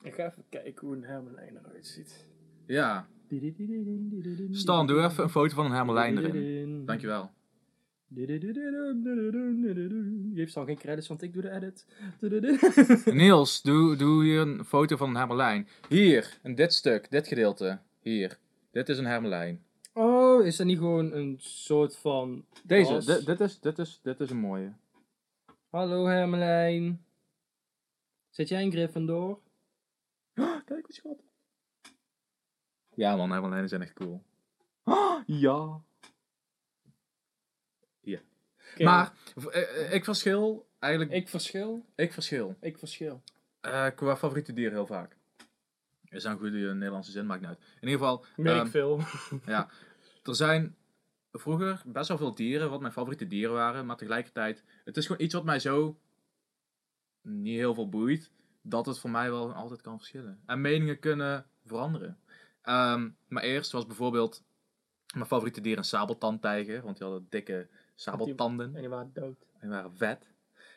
Ik ga even kijken hoe een hermelijn eruit ziet. Ja, Stan, doe even een foto van een hermelijn erin. Dankjewel. Je heeft dan geen credits, want ik doe de edit. Niels, doe, doe hier een foto van een hermelijn. Hier, in dit stuk, dit gedeelte. Hier. Dit is een hermelijn. Is dat niet gewoon een soort van... Deze, dit, dit, is, dit, is, dit is een mooie. Hallo hermelijn. Zit jij in Gryffindor? Kijk wat schat. Ja man, hermelijnen zijn echt cool. ja. Oké, Maar eh, eh, ik verschil eigenlijk. Ik, Ik verschil. verschil. Ik verschil. Eh, qua favoriete dier heel vaak. Is een goede Nederlandse zin, maakt niet uit. In ieder geval, Merk ehm, veel. ja. Er zijn vroeger best wel veel dieren wat mijn favoriete dieren waren. Maar tegelijkertijd, het is gewoon iets wat mij zo niet heel veel boeit. Dat het voor mij wel altijd kan verschillen. En meningen kunnen veranderen. Ehm, maar eerst was bijvoorbeeld mijn favoriete dier een sabeltandtijger. Want die hadden dikke sabeltanden. En die waren dood. En die waren vet.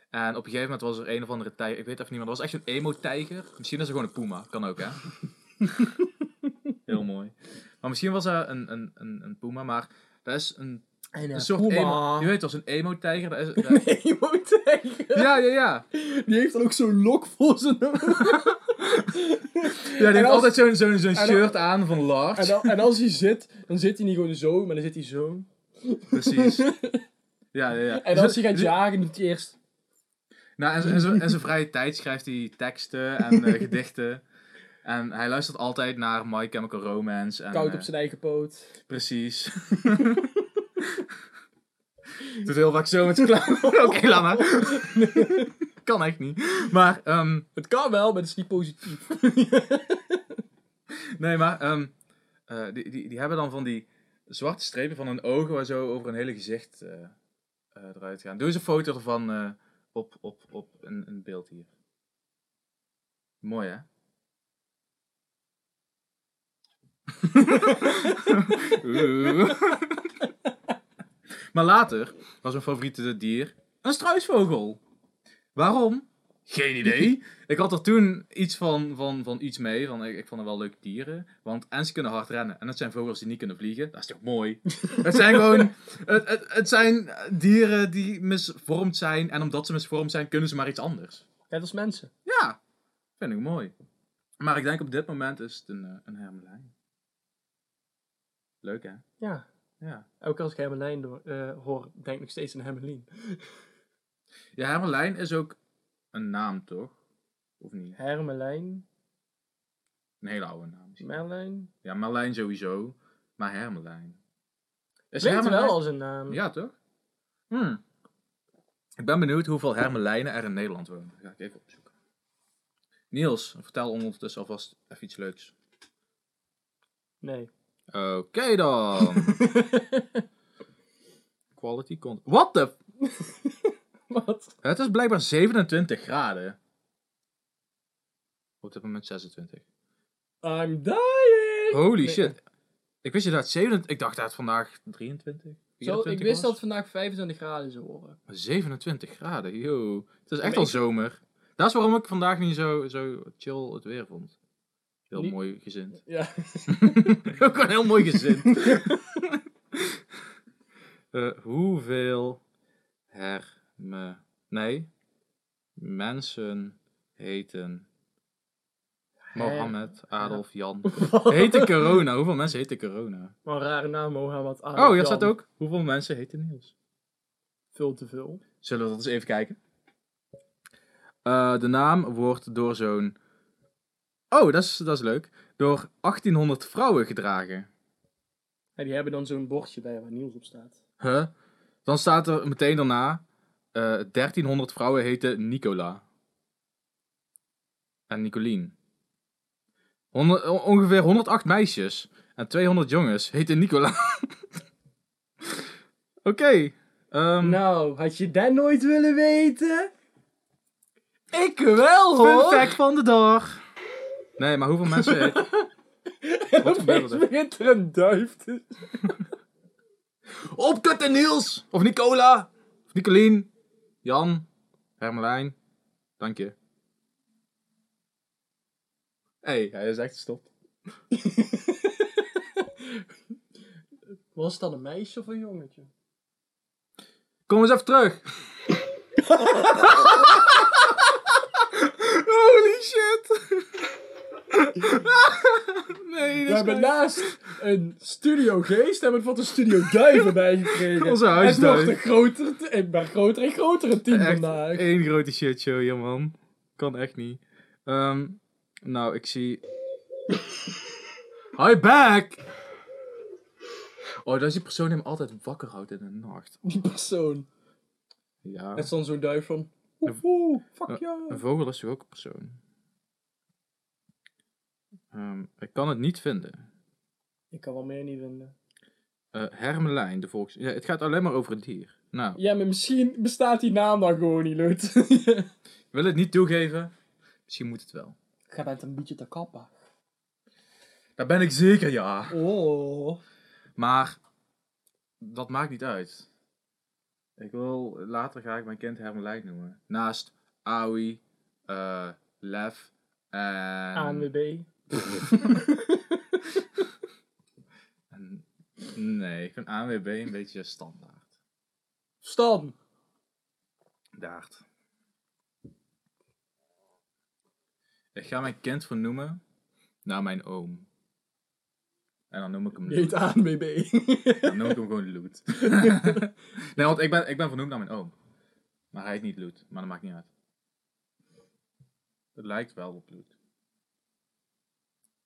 En op een gegeven moment was er een of andere tijger, ik weet even niet meer, dat was echt een emo-tijger. Misschien is er gewoon een puma, kan ook hè. Heel mooi. Maar misschien was er een, een, een, een puma, maar dat is een, En een soort emo, je weet een emo-tijger. Dat is, dat- moet tegen. ja, ja, ja. Die heeft dan ook zo'n lok voor zijn. Ja, die En heeft als- altijd zo'n zo'n zo'n en- shirt aan van Large. En, dan, en als hij zit, dan zit hij niet gewoon zo, maar dan zit hij zo. Precies. Ja, ja, ja. En als hij gaat jagen, doet hij eerst... Nou, en zijn vrije tijd schrijft hij teksten en eh, gedichten. En hij luistert altijd naar My Chemical Romance. En, Koud eh, op zijn eigen poot. Precies. Doet heel vaak zo met zijn klauwen. Oké, laat maar. kan echt niet. Maar, ehm, Het kan wel, maar het is niet positief. nee, maar, ehm, eh, die, die, die hebben dan van die zwarte strepen van hun ogen waar zo over een hele gezicht eh, eh, eruit gaan. Doe eens een foto ervan eh, op, op, op een, een beeld hier. Mooi, hè? Oeh. Maar later was mijn favoriete dier een struisvogel. Waarom? Geen idee. Ik had er toen iets van, van, van iets mee. Van, ik, ik vond het wel leuke dieren. Want en ze kunnen hard rennen. En het zijn vogels die niet kunnen vliegen. Dat is toch mooi? het zijn gewoon... Het, het, het zijn dieren die misvormd zijn. En omdat ze misvormd zijn, kunnen ze maar iets anders. Net als mensen. Ja, vind ik mooi. Maar ik denk op dit moment is het een, eh, een hermelijn. Leuk hè? Ja. Ja. Ook als ik Hermelijn door, eh, hoor, denk ik nog steeds aan Hermelien. Ja, hermelijn is ook een naam toch? Of niet? Hermelijn, Een hele oude naam. Merlijn. Ja, Merlijn sowieso. Maar hermelijn. Is Klinkt hermelijn- wel als een naam. Ja, toch? Hmm. Ik ben benieuwd hoeveel hermelijnen er in Nederland wonen. Dat ga ik even opzoeken. Niels, vertel ondertussen alvast even iets leuks. Nee. Oké dan. Quality content. What the... Wat? Het is blijkbaar 27 graden. Op dit moment 26. I'm dying! Holy Nee, shit. Ik wist je dat 27... Ik dacht dat het vandaag 23, 24 Zo, ik wist dat het vandaag 25 graden zou worden. 27 graden, yo. Het is echt al zomer. Dat is waarom ik vandaag niet zo, zo chill het weer vond. Heel Niet- mooi gezind. Ja. Ook een heel mooi gezind. Hoeveel herme... Nee. Mensen heten... Mohammed, Adolf, Jan. Heten corona. Hoeveel mensen heten corona? Maar een rare naam, Mohammed Adolf Oh, Jan. staat ook. Hoeveel mensen heten Niels? Veel te veel. Zullen we dat eens even kijken? Eh, de naam wordt door zo'n... Oh, dat is, dat is leuk. Door 1800 vrouwen gedragen. Ja, die hebben dan zo'n bordje bij waar Niels op staat. Huh? Dan staat er meteen daarna... eh 1300 vrouwen heten Nicola. En Nicolien. Honderd- ongeveer 108 meisjes en 200 jongens heten Nicola. Oké. ehm, Nou, had je dat nooit willen weten? Ik wel Fun hoor! fact van de dag. Nee, maar hoeveel mensen... En Wat opeens er? begint er een duif te... Opkutten Niels! Of Nicola! Of Nicolien! Jan! Hermelijn! Dank je. Hé, hey, hij is echt gestopt. Was dat een meisje of een jongetje? Kom eens even terug! Holy shit! nee, We hebben naast een studio geest, hebben we wat een studio duiven bij gekregen. Onze Het huisduif. wordt een groter, een maar groter en grotere team Echt vandaag. één grote shitshow hier, man. Kan echt niet. Ehm, nou, ik zie... Hi, back! Oh, dat is die persoon die hem altijd wakker houdt in de nacht. Die persoon. Ja. Het is dan zo'n duif van... Oeh, fuck Een jou. vogel is toch ook een persoon? Ehm, ik kan het niet vinden. Ik kan wel meer niet vinden. Eh Hermelijn, de volks... Ja, het gaat alleen maar over het dier. Nou, Ja, maar misschien bestaat die naam dan gewoon niet, Lut. ik wil het niet toegeven. Misschien moet het wel. Ga met een beetje te kappen. Daar ben ik zeker, ja. Oh. Maar dat maakt niet uit. Ik wil later ga ik mijn kind Hermelijn noemen. Naast Aoi, eh Lef en... ANWB. Nee, ik vind ANWB een beetje standaard. Stan. Daard. Ik ga mijn kind vernoemen naar mijn oom. En dan noem ik hem Loet. Dan noem ik hem gewoon Loet. nee, want ik ben, ik ben vernoemd naar mijn oom. Maar hij heet niet Loet, maar dat maakt niet uit. Het lijkt wel op Loet.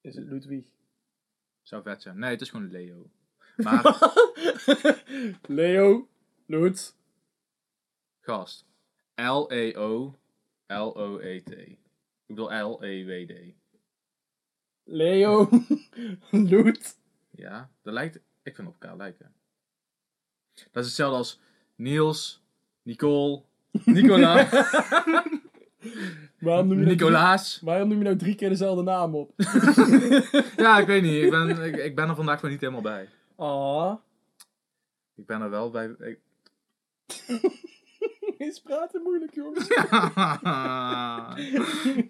Is het Ludwig? Zou vet zijn. Nee, het is gewoon Leo. Maar, Leo. Loet. gast. L-E-O L-O-E-T. Ik bedoel E L-E-W-D. Leo. Loet. Ja, dat lijkt... Ik vind op elkaar lijken. Dat is hetzelfde als Niels, Nicole, Nicola, Waarom noem, je nou Nicolaas. waarom noem je nou drie keer dezelfde naam op? Ja, ik weet niet. Ik ben, ik, ik ben er vandaag gewoon niet helemaal bij. Ah. Ik ben er wel bij... Ik... Is praten moeilijk, jongens.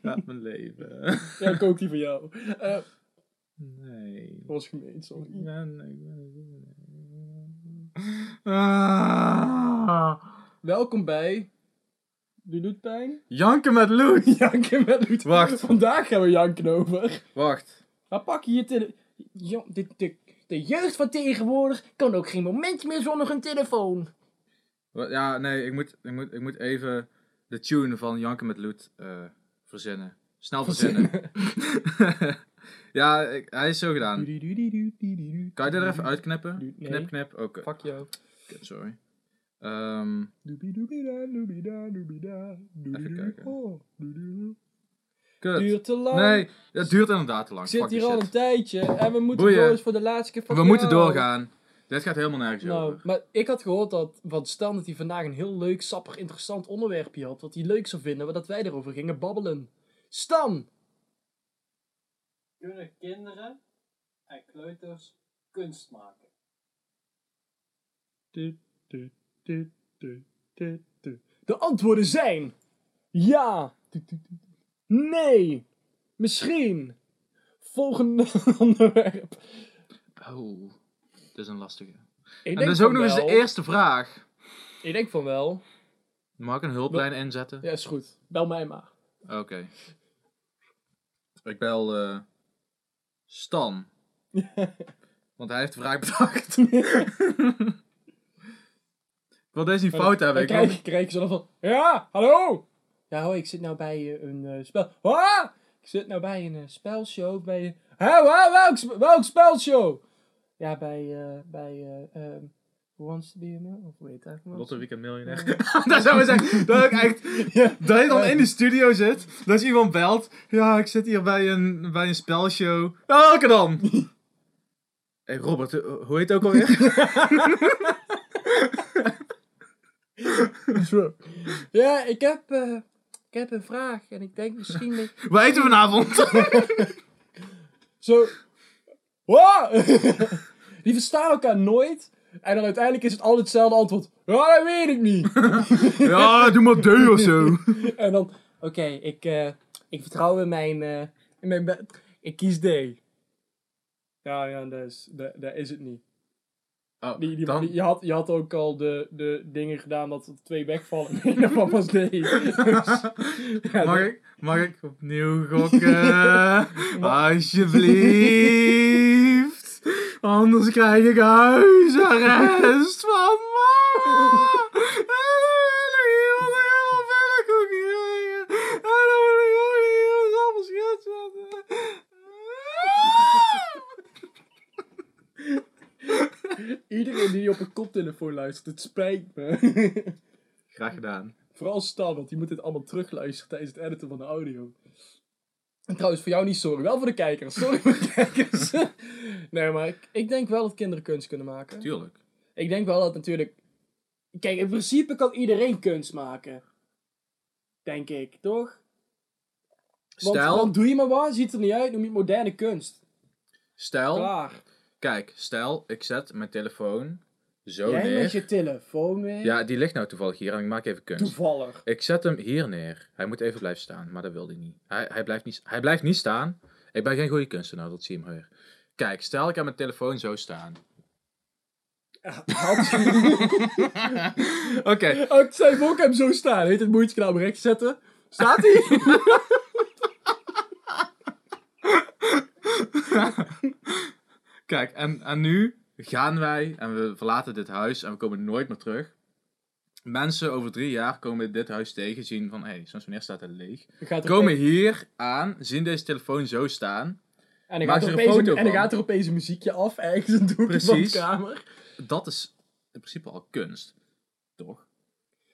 Laat mijn leven. Ja, ik ook die van jou. Eh, Nee. dat was gemeen, sorry. Ik ben... Ah. Welkom bij... Doe doet pijn? Janken met Loet. Janken met Loet. Wacht. Vandaag gaan we janken over. Wacht. Maar pak je je tele... Jo, de, de, de jeugd van tegenwoordig kan ook geen momentje meer zonder een telefoon. Ja, nee, ik moet, ik moet, ik moet even de tune van Janken met Loet eh, verzinnen. Snel verzinnen. ja, ik- hij is zo gedaan. Kan je dit er even uitknippen? Nee. Knip, knip. Oké, Fuck jou. Kut, sorry. Ehm, Even kijken. Kut. Duurt te lang. Nee, het duurt inderdaad te lang. Ik zit Fuck hier al shit. een tijdje en we moeten Boeien. door eens voor de laatste keer. Fuck We moeten doorgaan. Dit gaat helemaal nergens Nou, over. maar ik had gehoord dat van Stan dat hij vandaag een heel leuk, sappig, interessant onderwerpje had. Wat hij leuk zou vinden, maar dat wij erover gingen babbelen. Stan! Kunnen kinderen en kleuters kunst maken? De antwoorden zijn... Ja. Nee. Misschien. Volgende onderwerp. Oh, dit is een lastige. Ik En dat is ook nog eens de eerste vraag. Ik denk van wel. Mag ik een hulplijn inzetten? Ja, is goed. Bel mij maar. Oké. Ik bel eh, Stan. Want hij heeft de vraag bedacht. wil deze niet fout. Dan Ik krijg, krijg je zo dan van... Ja, hallo! Ja, hoi, ik zit nou bij eh, een eh, spel... Ah! Ik zit nou bij een eh, spelshow bij... Hé, welk, welk spelshow? Ja, bij, eh bij, eh ehm, Who Wants to be a Millionaire? Of hoe heet dat? Lotte Weekend Miljonair. Ja. Daar zou we zeggen, dat ik echt Ja. Dat je dan in de studio zit, dat je iemand belt. Ja, ik zit hier bij een, bij een spelshow. Welke dan? Hé hey Robert, hoe heet het ook alweer? Ja, ik heb, eh, ik heb een vraag en ik denk misschien dat... Waar eten we vanavond? Zo. Wow! Die verstaan elkaar nooit. En dan uiteindelijk is het altijd hetzelfde antwoord. Ja, dat weet ik niet. ja, doe maar D of zo. en dan, oké, ik, eh, ik vertrouw in mijn, eh, in mijn. Ik kies D. Ja, ja, dat is, dat, dat is het niet. Oh, Die, die, dan, die- je, had, je had ook al de, de dingen gedaan dat er twee wegvallen. Nee, dat was. Dus, ja, mag, ik, mag ik opnieuw gokken? Alsjeblieft. Anders krijg ik huisarrest van mama. En dan wil ik iemand een heel verder koekje krijgen. En dan wil ik ook niet iemand anders gaan zetten. Iedereen die op een koptelefoon luistert, het spijt me. Graag gedaan. Vooral Stan, want die moet dit allemaal terugluisteren tijdens het editen van de audio. En trouwens, voor jou niet sorry, wel voor de kijkers. Sorry voor de kijkers. nee, maar ik, ik denk wel dat kinderen kunst kunnen maken. Tuurlijk. Ik denk wel dat natuurlijk... Kijk, in principe kan iedereen kunst maken. Denk ik, toch? Want Stijl, dan doe je maar wat, ziet er niet uit, noem je moderne kunst. stijl. Klaar. Kijk, stel, ik zet mijn telefoon zo Jij neer. met je telefoon weer. Ja, die ligt nou toevallig hier en ik maak even kunst. Toevallig. Ik zet hem hier neer. Hij moet even blijven staan, maar dat wil hij niet. Hij, hij, blijft niet. hij blijft niet staan. Ik ben geen goede kunstenaar, dat zie je maar weer. Kijk, stel ik heb mijn telefoon zo staan. Oké, Oh, ik zei ook hem zo staan. Heet het moeite recht zetten. Staat hij? kijk, en, en nu gaan wij en we verlaten dit huis en we komen nooit meer terug. Mensen over drie jaar komen dit huis tegen, zien van, hé, hey, sinds wanneer staat het leeg? Gaat er Komen hier aan, zien deze telefoon zo staan. En dan, Maak gaat er, er een opeens een, foto en dan van. gaat er opeens een muziekje af, ergens een doekje van de Precies. kamer. Dat is in principe al kunst. Toch?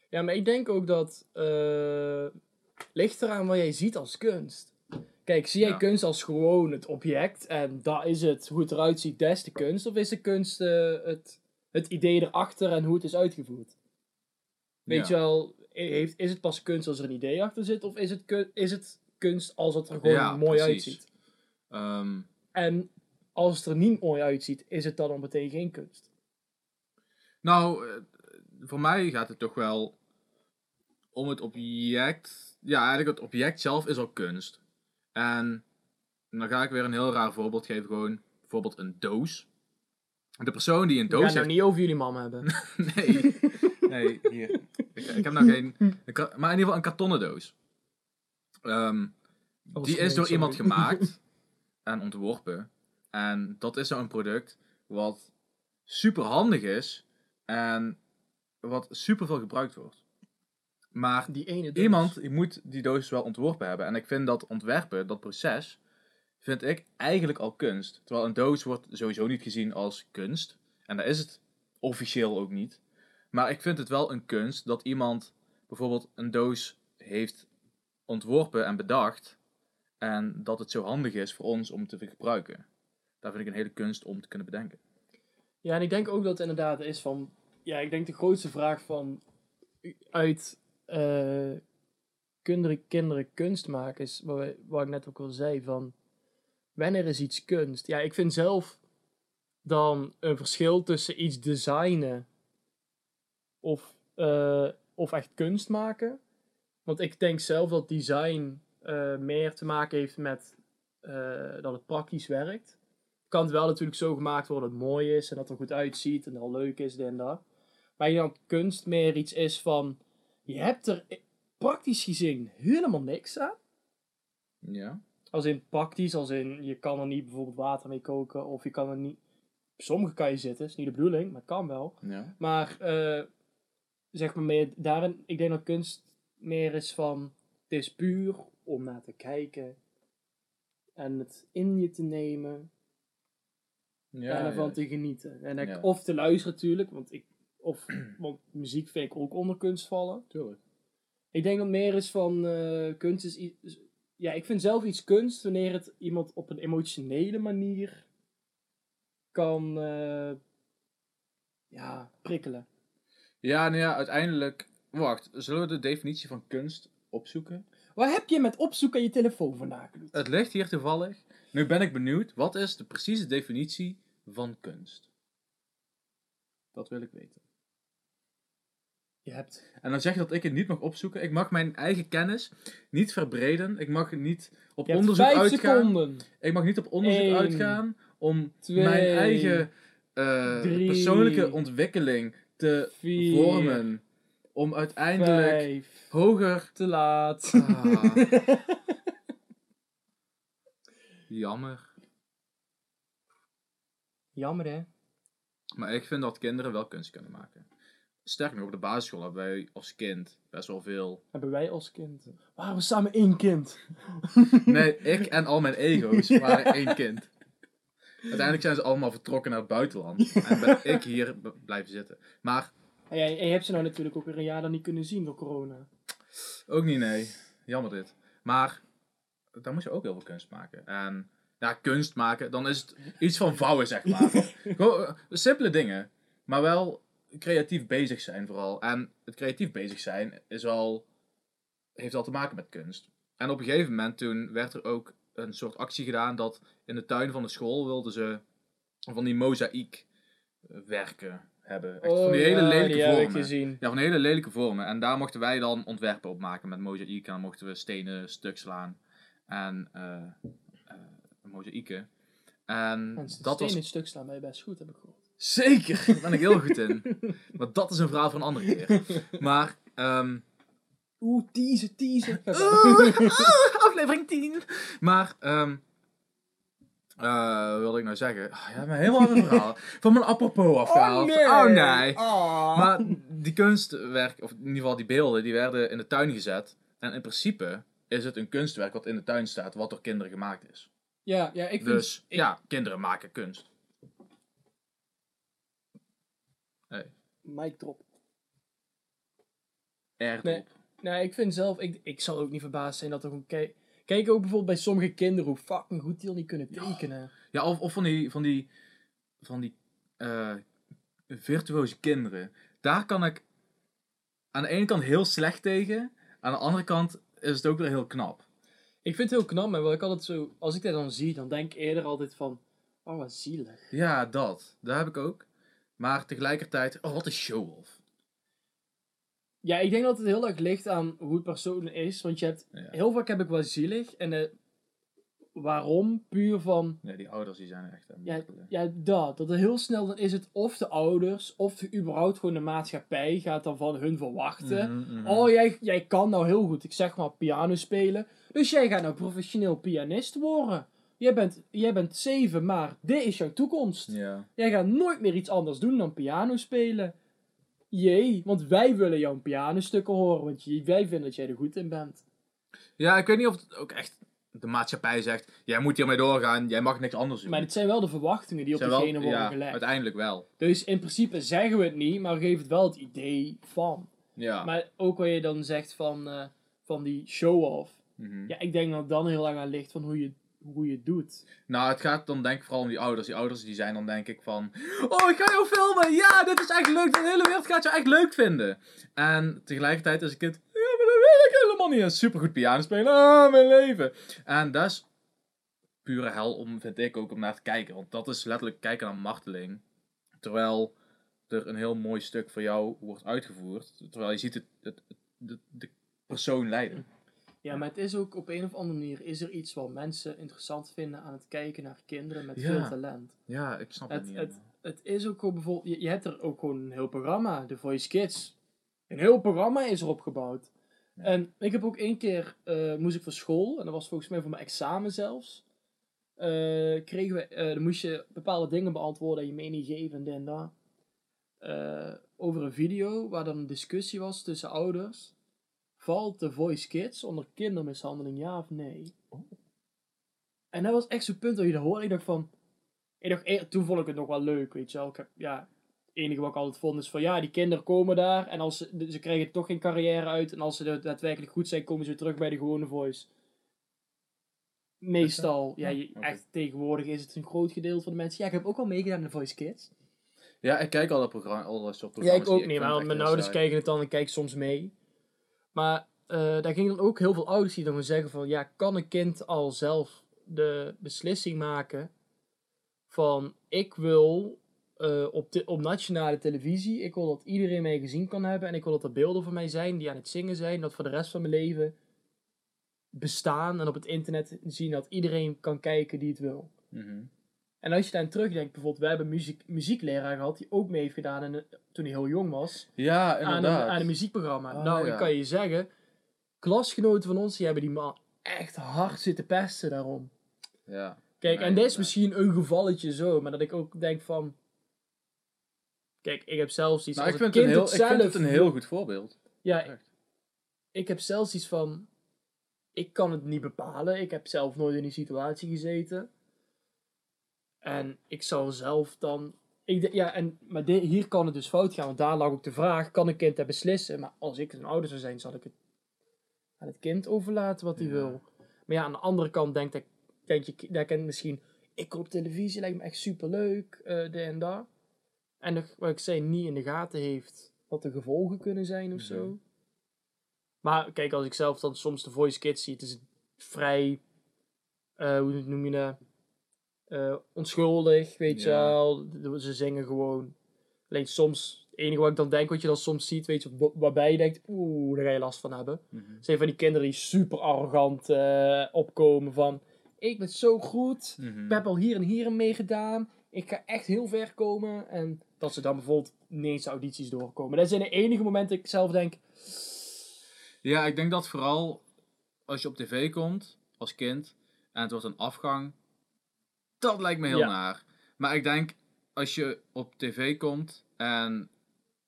Ja, maar ik denk ook dat... eh ligt eraan wat jij ziet als kunst. Kijk, zie jij Ja. kunst als gewoon het object en dat is het, hoe het eruit ziet, is de kunst? Of is de kunst eh, het, het idee erachter en hoe het is uitgevoerd? Weet Ja. je wel, heeft, is het pas kunst als er een idee achter zit? Of is het, kun- is het kunst als het er gewoon Ja, mooi precies. uitziet? Ehm, En als het er niet mooi uitziet, is het dan al meteen geen kunst? Nou, eh, voor mij gaat het toch wel om het object. Ja, eigenlijk het object zelf is al kunst. En dan ga ik weer een heel raar voorbeeld geven. Gewoon bijvoorbeeld een doos. De persoon die een We doos gaan nou heeft. niet over jullie mama hebben. Nee, nee, hier. Ik, ik heb nou geen. een maar in ieder geval een kartonnen doos. Ehm, Oh, die is door sorry. iemand gemaakt en ontworpen. En dat is nou een product wat super handig is en wat super veel gebruikt wordt. Maar Die ene doos. iemand die moet die doos wel ontworpen hebben. En ik vind dat ontwerpen, dat proces, vind ik eigenlijk al kunst. Terwijl een doos wordt sowieso niet gezien als kunst. En dat is het officieel ook niet. Maar ik vind het wel een kunst dat iemand bijvoorbeeld een doos heeft ontworpen en bedacht. En dat het zo handig is voor ons om te gebruiken. Daar vind ik een hele kunst om te kunnen bedenken. Ja, en ik denk ook dat het inderdaad is van... Ja, ik denk de grootste vraag van... Uit... eh kinderen, kunst maken is... Wat, wat ik net ook al zei van... Wanneer is iets kunst? Ja, ik vind zelf dan een verschil tussen iets designen... Of, eh, of echt kunst maken. Want ik denk zelf dat design eh, meer te maken heeft met... dat het praktisch werkt kan het wel natuurlijk zo gemaakt worden dat het mooi is en dat het er goed uitziet en al leuk is, dit en dat. Maar denk dat kunst meer iets is van, je hebt er praktisch gezien helemaal niks aan. Ja. Als in praktisch, als in je kan er niet bijvoorbeeld water mee koken of je kan er niet... Sommige kan je zitten, is niet de bedoeling, maar het kan wel. ja. Maar eh, zeg maar meer daarin, ik denk dat kunst meer is van, het is puur om naar te kijken en het in je te nemen. en ervan te genieten. En ik- Ja. Of te luisteren natuurlijk, want, ik, of, want muziek vind ik ook onder kunst vallen. Tuurlijk. Ik denk dat meer is van eh, kunst is iets. Ja, ik vind zelf iets kunst wanneer het iemand op een emotionele manier kan eh, ja, prikkelen. Ja, nou ja, uiteindelijk... Wacht, zullen we de definitie van kunst opzoeken? Waar heb je met opzoeken aan je telefoon vandaan? Het ligt hier toevallig. Nu ben ik benieuwd, wat is de precieze definitie van kunst? Dat wil ik weten. Je hebt. En dan zeg je dat ik het niet mag opzoeken. Ik mag mijn eigen kennis niet verbreden. Ik mag niet op Je onderzoek vijf uitgaan. seconden. Ik mag niet op onderzoek Eén, uitgaan om twee, mijn eigen eh, drie, persoonlijke ontwikkeling te vier, vormen. Om uiteindelijk Vijf. hoger. Te laat. Ah. Jammer. Jammer hè? Maar ik vind dat kinderen wel kunst kunnen maken. Sterker nog, op de basisschool hebben wij als kind best wel veel. Hebben wij als kind. Waren we samen één kind? Nee, ik en al mijn ego's waren één kind. Uiteindelijk zijn ze allemaal vertrokken naar het buitenland. En ben ik hier blijven zitten. Maar En jij, en je hebt ze nou natuurlijk ook weer een jaar dan niet kunnen zien door corona. ook niet, nee. Jammer dit. Maar daar moest je ook heel veel kunst maken. En ja, kunst maken, dan is het iets van vouwen, zeg maar. Gewoon eh, simpele dingen. Maar wel creatief bezig zijn vooral. En het creatief bezig zijn is wel, heeft al te maken met kunst. En op een gegeven moment toen werd er ook een soort actie gedaan dat in de tuin van de school wilden ze van die mozaïek eh, werken hebben. Echt van die hele Oh, ja, lelijke die heb ik vormen. gezien. Ja, van hele lelijke vormen. En daar mochten wij dan ontwerpen op maken met mozaïek. En dan mochten we stenen stuk slaan. En eh eh, mozaïeken. En dat steen was stuk slaan ben je best goed, heb ik gehoord. Zeker, daar ben ik heel goed in. Maar dat is een verhaal voor een andere keer. Maar, ehm Oeh, teasen, teasen. aflevering 10. Maar, ehm eh, wat wilde ik nou zeggen? Ah, ja, maar helemaal mijn verhaal. Van mijn apropos afgehaald. Oh nee. Ah. Maar die kunstwerk, of in ieder geval die beelden, die werden in de tuin gezet. En in principe is het een kunstwerk wat in de tuin staat, wat door kinderen gemaakt is. Ja, ja, ik vind... Dus ik- ja, kinderen maken kunst. Hey, Mic drop. erg Nee. Nou, ik vind zelf... Ik, ik zal ook niet verbaasd zijn dat er gewoon... Kijk, kijk ook bijvoorbeeld bij sommige kinderen hoe fucking goed die al niet kunnen tekenen. Ja, of, of van die, van die, van die eh, virtuoze kinderen. Daar kan ik aan de ene kant heel slecht tegen. Aan de andere kant is het ook weer heel knap. Ik vind het heel knap, maar wat ik altijd zo... Als ik dat dan zie, dan denk ik eerder altijd van... Oh, wat zielig. Ja, dat. Dat heb ik ook. Maar tegelijkertijd, oh, wat een show-off. Ja, ik denk dat het heel erg ligt aan hoe het persoon is. Want je hebt... Ja. Heel vaak heb ik wel zielig. En eh, waarom? Puur van... Nee, die ouders die zijn echt Ja, ja, dat. Dat er heel snel dan is het of de ouders, of de, überhaupt gewoon de maatschappij gaat dan van hun verwachten. Mhm, mhm. Oh, jij, jij kan nou heel goed, ik zeg maar, piano spelen. Dus jij gaat nou professioneel pianist worden. Jij bent, jij bent zeven, maar dit is jouw toekomst. Ja. Jij gaat nooit meer iets anders doen dan piano spelen. Jee, want wij willen jouw pianostukken horen, want wij vinden dat jij er goed in bent. ja, ik weet niet of het ook echt de maatschappij zegt, jij moet hiermee doorgaan, jij mag niks anders doen. Maar het zijn wel de verwachtingen die op Zijn wel- degene worden ja, gelegd. uiteindelijk wel. Dus in principe zeggen we het niet, maar we geven het wel het idee van. Ja. Maar ook wat je dan zegt van, eh, van die show-off. Mhm. Ja, ik denk dat het dan heel erg aan ligt van hoe je, hoe je het doet. Nou, het gaat dan denk ik vooral om die ouders. Die ouders die zijn dan denk ik van... Oh, ik ga jou filmen! Ja, dit is echt leuk! De hele wereld gaat jou echt leuk vinden! En tegelijkertijd is een kind... Ja, maar dat wil ik helemaal niet! Een supergoed piano spelen! Ah, mijn leven! En dat is pure hel om, vind ik ook, om naar te kijken. Want dat is letterlijk kijken naar marteling. Terwijl er een heel mooi stuk voor jou wordt uitgevoerd. Terwijl je ziet het, het, het- de, de persoon lijden. Ja, maar het is ook op een of andere manier is er iets wat mensen interessant vinden aan het kijken naar kinderen met Ja. veel talent. Ja, ik snap het, Het, niet het, het is ook gewoon bijvoorbeeld, je, je hebt er ook gewoon een heel programma, The Voice Kids. Een heel programma is erop gebouwd. Ja. En ik heb ook één keer, eh, moest ik voor school, en dat was volgens mij voor mijn examen zelfs. eh, kregen we, eh, dan moest je bepaalde dingen beantwoorden en je mening geven en dit en dat. Over een video waar dan een discussie was tussen ouders. Valt The Voice Kids onder kindermishandeling, ja of nee? En dat was echt zo'n punt dat je dat hoorde. Ik dacht van, Ik dacht, eh, toen vond ik het nog wel leuk, weet je wel. Ik heb, ja, het enige wat ik altijd vond is van, ja, die kinderen komen daar. En als ze, ze krijgen toch geen carrière uit. En als ze er daadwerkelijk goed zijn, komen ze terug bij de gewone voice. Meestal, ja, je- echt tegenwoordig is het een groot gedeelte van de mensen. Ja, ik heb ook al meegedaan aan de Voice Kids. Ja, ik kijk al dat programma, al dat soort Ja, programma's. ik ook niet, maar mijn ouders saai. kijken het dan en kijk soms mee. Maar eh, daar gingen dan ook heel veel ouders die dan zeggen van... Ja, kan een kind al zelf de beslissing maken van... Ik wil eh, op, op nationale televisie, ik wil dat iedereen mij gezien kan hebben... En ik wil dat er beelden van mij zijn die aan het zingen zijn. Dat voor de rest van mijn leven bestaan en op het internet zien dat iedereen kan kijken die het wil. Mhm. En als je aan terugdenkt, bijvoorbeeld, we hebben een muziek, muziekleraar gehad die ook mee heeft gedaan in, toen hij heel jong was Ja, aan een, inderdaad. aan een muziekprogramma. Oh, nou, ja. ik kan je zeggen, klasgenoten van ons, die hebben die man echt hard zitten pesten daarom. Ja. Kijk, Nee, en dit is inderdaad. misschien een gevalletje zo, maar dat ik ook denk van... Kijk, ik heb zelfs iets Nou, ik vind, het heel, ik het vind zelf het een heel goed voorbeeld. Ja, Echt. ik heb zelfs iets van... Ik kan het niet bepalen. Ik heb zelf nooit in die situatie gezeten. En ik zou zelf dan... Ik, ja, en, maar hier kan het dus fout gaan. Want daar lag ook de vraag, kan een kind dat beslissen? Maar als ik een ouder zou zijn, zal ik het aan het kind overlaten wat hij Ja. wil. Maar ja, aan de andere kant denk ik, denk je, dat kind misschien... Ik op televisie, lijkt me echt superleuk, eh dit en dat. En wat ik zei, niet in de gaten heeft wat de gevolgen kunnen zijn of zo. Mhm. Maar kijk, als ik zelf dan soms de Voice Kids zie, het is vrij, eh, hoe noem je dat? Eh, onschuldig, weet je Ja. wel. Ze zingen gewoon. Alleen soms, het enige wat ik dan denk, wat je dan soms ziet, weet je, wa- waarbij je denkt, oeh, daar ga je last van hebben. Mhm. Zijn van die kinderen die super arrogant eh, opkomen van, ik ben zo goed, Mhm. ik heb al hier en hier aan meegedaan. Ik ga echt heel ver komen. En dat ze dan bijvoorbeeld niet eens audities doorkomen. Dat zijn de enige momenten dat ik zelf denk... Ja, ik denk dat vooral als je op tv komt als kind en het wordt een afgang, dat lijkt me heel Ja. naar. Maar ik denk als je op tv komt en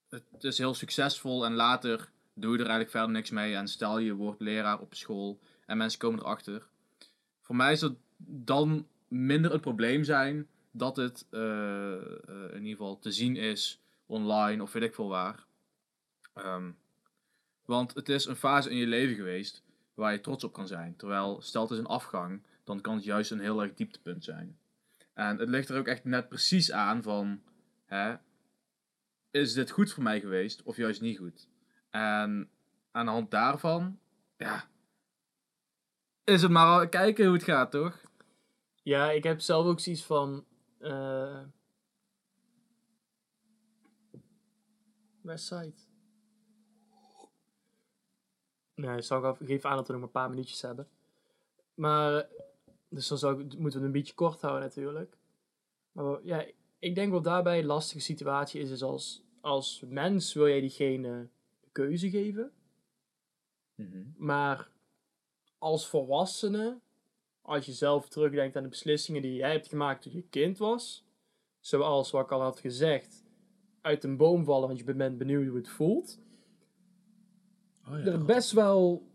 het is heel succesvol en later doe je er eigenlijk verder niks mee en stel je wordt leraar op school en mensen komen erachter. Voor mij is het dan minder het probleem zijn dat het eh, eh, in ieder geval te zien is online of weet ik veel waar. Ehm, want het is een fase in je leven geweest waar je trots op kan zijn. Terwijl, stel het is een afgang, dan kan het juist een heel erg dieptepunt zijn. En het ligt er ook echt net precies aan van, hè, is dit goed voor mij geweest of juist niet goed? En aan de hand daarvan, ja, is het maar kijken hoe het gaat, toch? Ja, ik heb zelf ook zoiets van... eh Westside. Nee, zal ik geef aan dat we nog een paar minuutjes hebben. Maar, dus dan zou moeten we het een beetje kort houden natuurlijk. Maar ja, ik denk wat daarbij een lastige situatie is, is als, als mens wil jij diegene de keuze geven. Maar als volwassene, als je zelf terugdenkt aan de beslissingen die jij hebt gemaakt toen je kind was, zoals wat ik al had gezegd, uit een boom vallen, want je bent benieuwd hoe het voelt, Oh, er best wel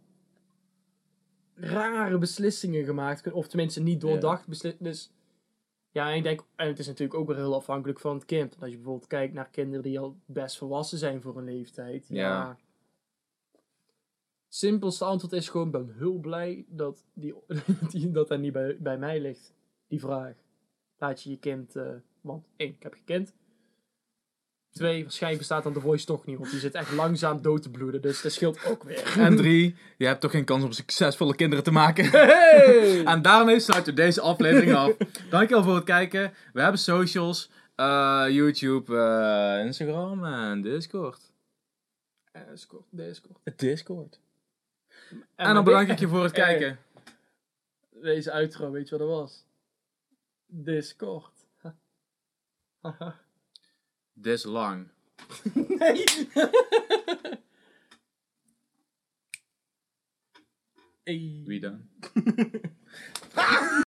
rare beslissingen gemaakt kunnen, of tenminste niet doordacht beslissingen. Dus ja, en ik denk, en het is natuurlijk ook weer heel afhankelijk van het kind. Want als je bijvoorbeeld kijkt naar kinderen die al best volwassen zijn voor een leeftijd, ja. Ja. Simpelste antwoord is gewoon, ik ben heel blij dat, die, die, dat dat niet bij, bij mij ligt, die vraag. Laat je je kind, eh, want één, ik heb geen kind. Twee, waarschijnlijk bestaat dan de voice toch niet, want die zit echt langzaam dood te bloeden, dus dat scheelt ook weer. En drie, je hebt toch geen kans om succesvolle kinderen te maken? Hey! En daarmee sluiten we deze aflevering af. Dankjewel voor het kijken. We hebben socials. eh, YouTube, eh, Instagram en Discord. Discord, Discord. Discord. En, En dan bedank ik je voor het Eh, kijken. Deze outro, weet je wat dat was? Discord. Haha. This lang. nee! hey. Wie dan?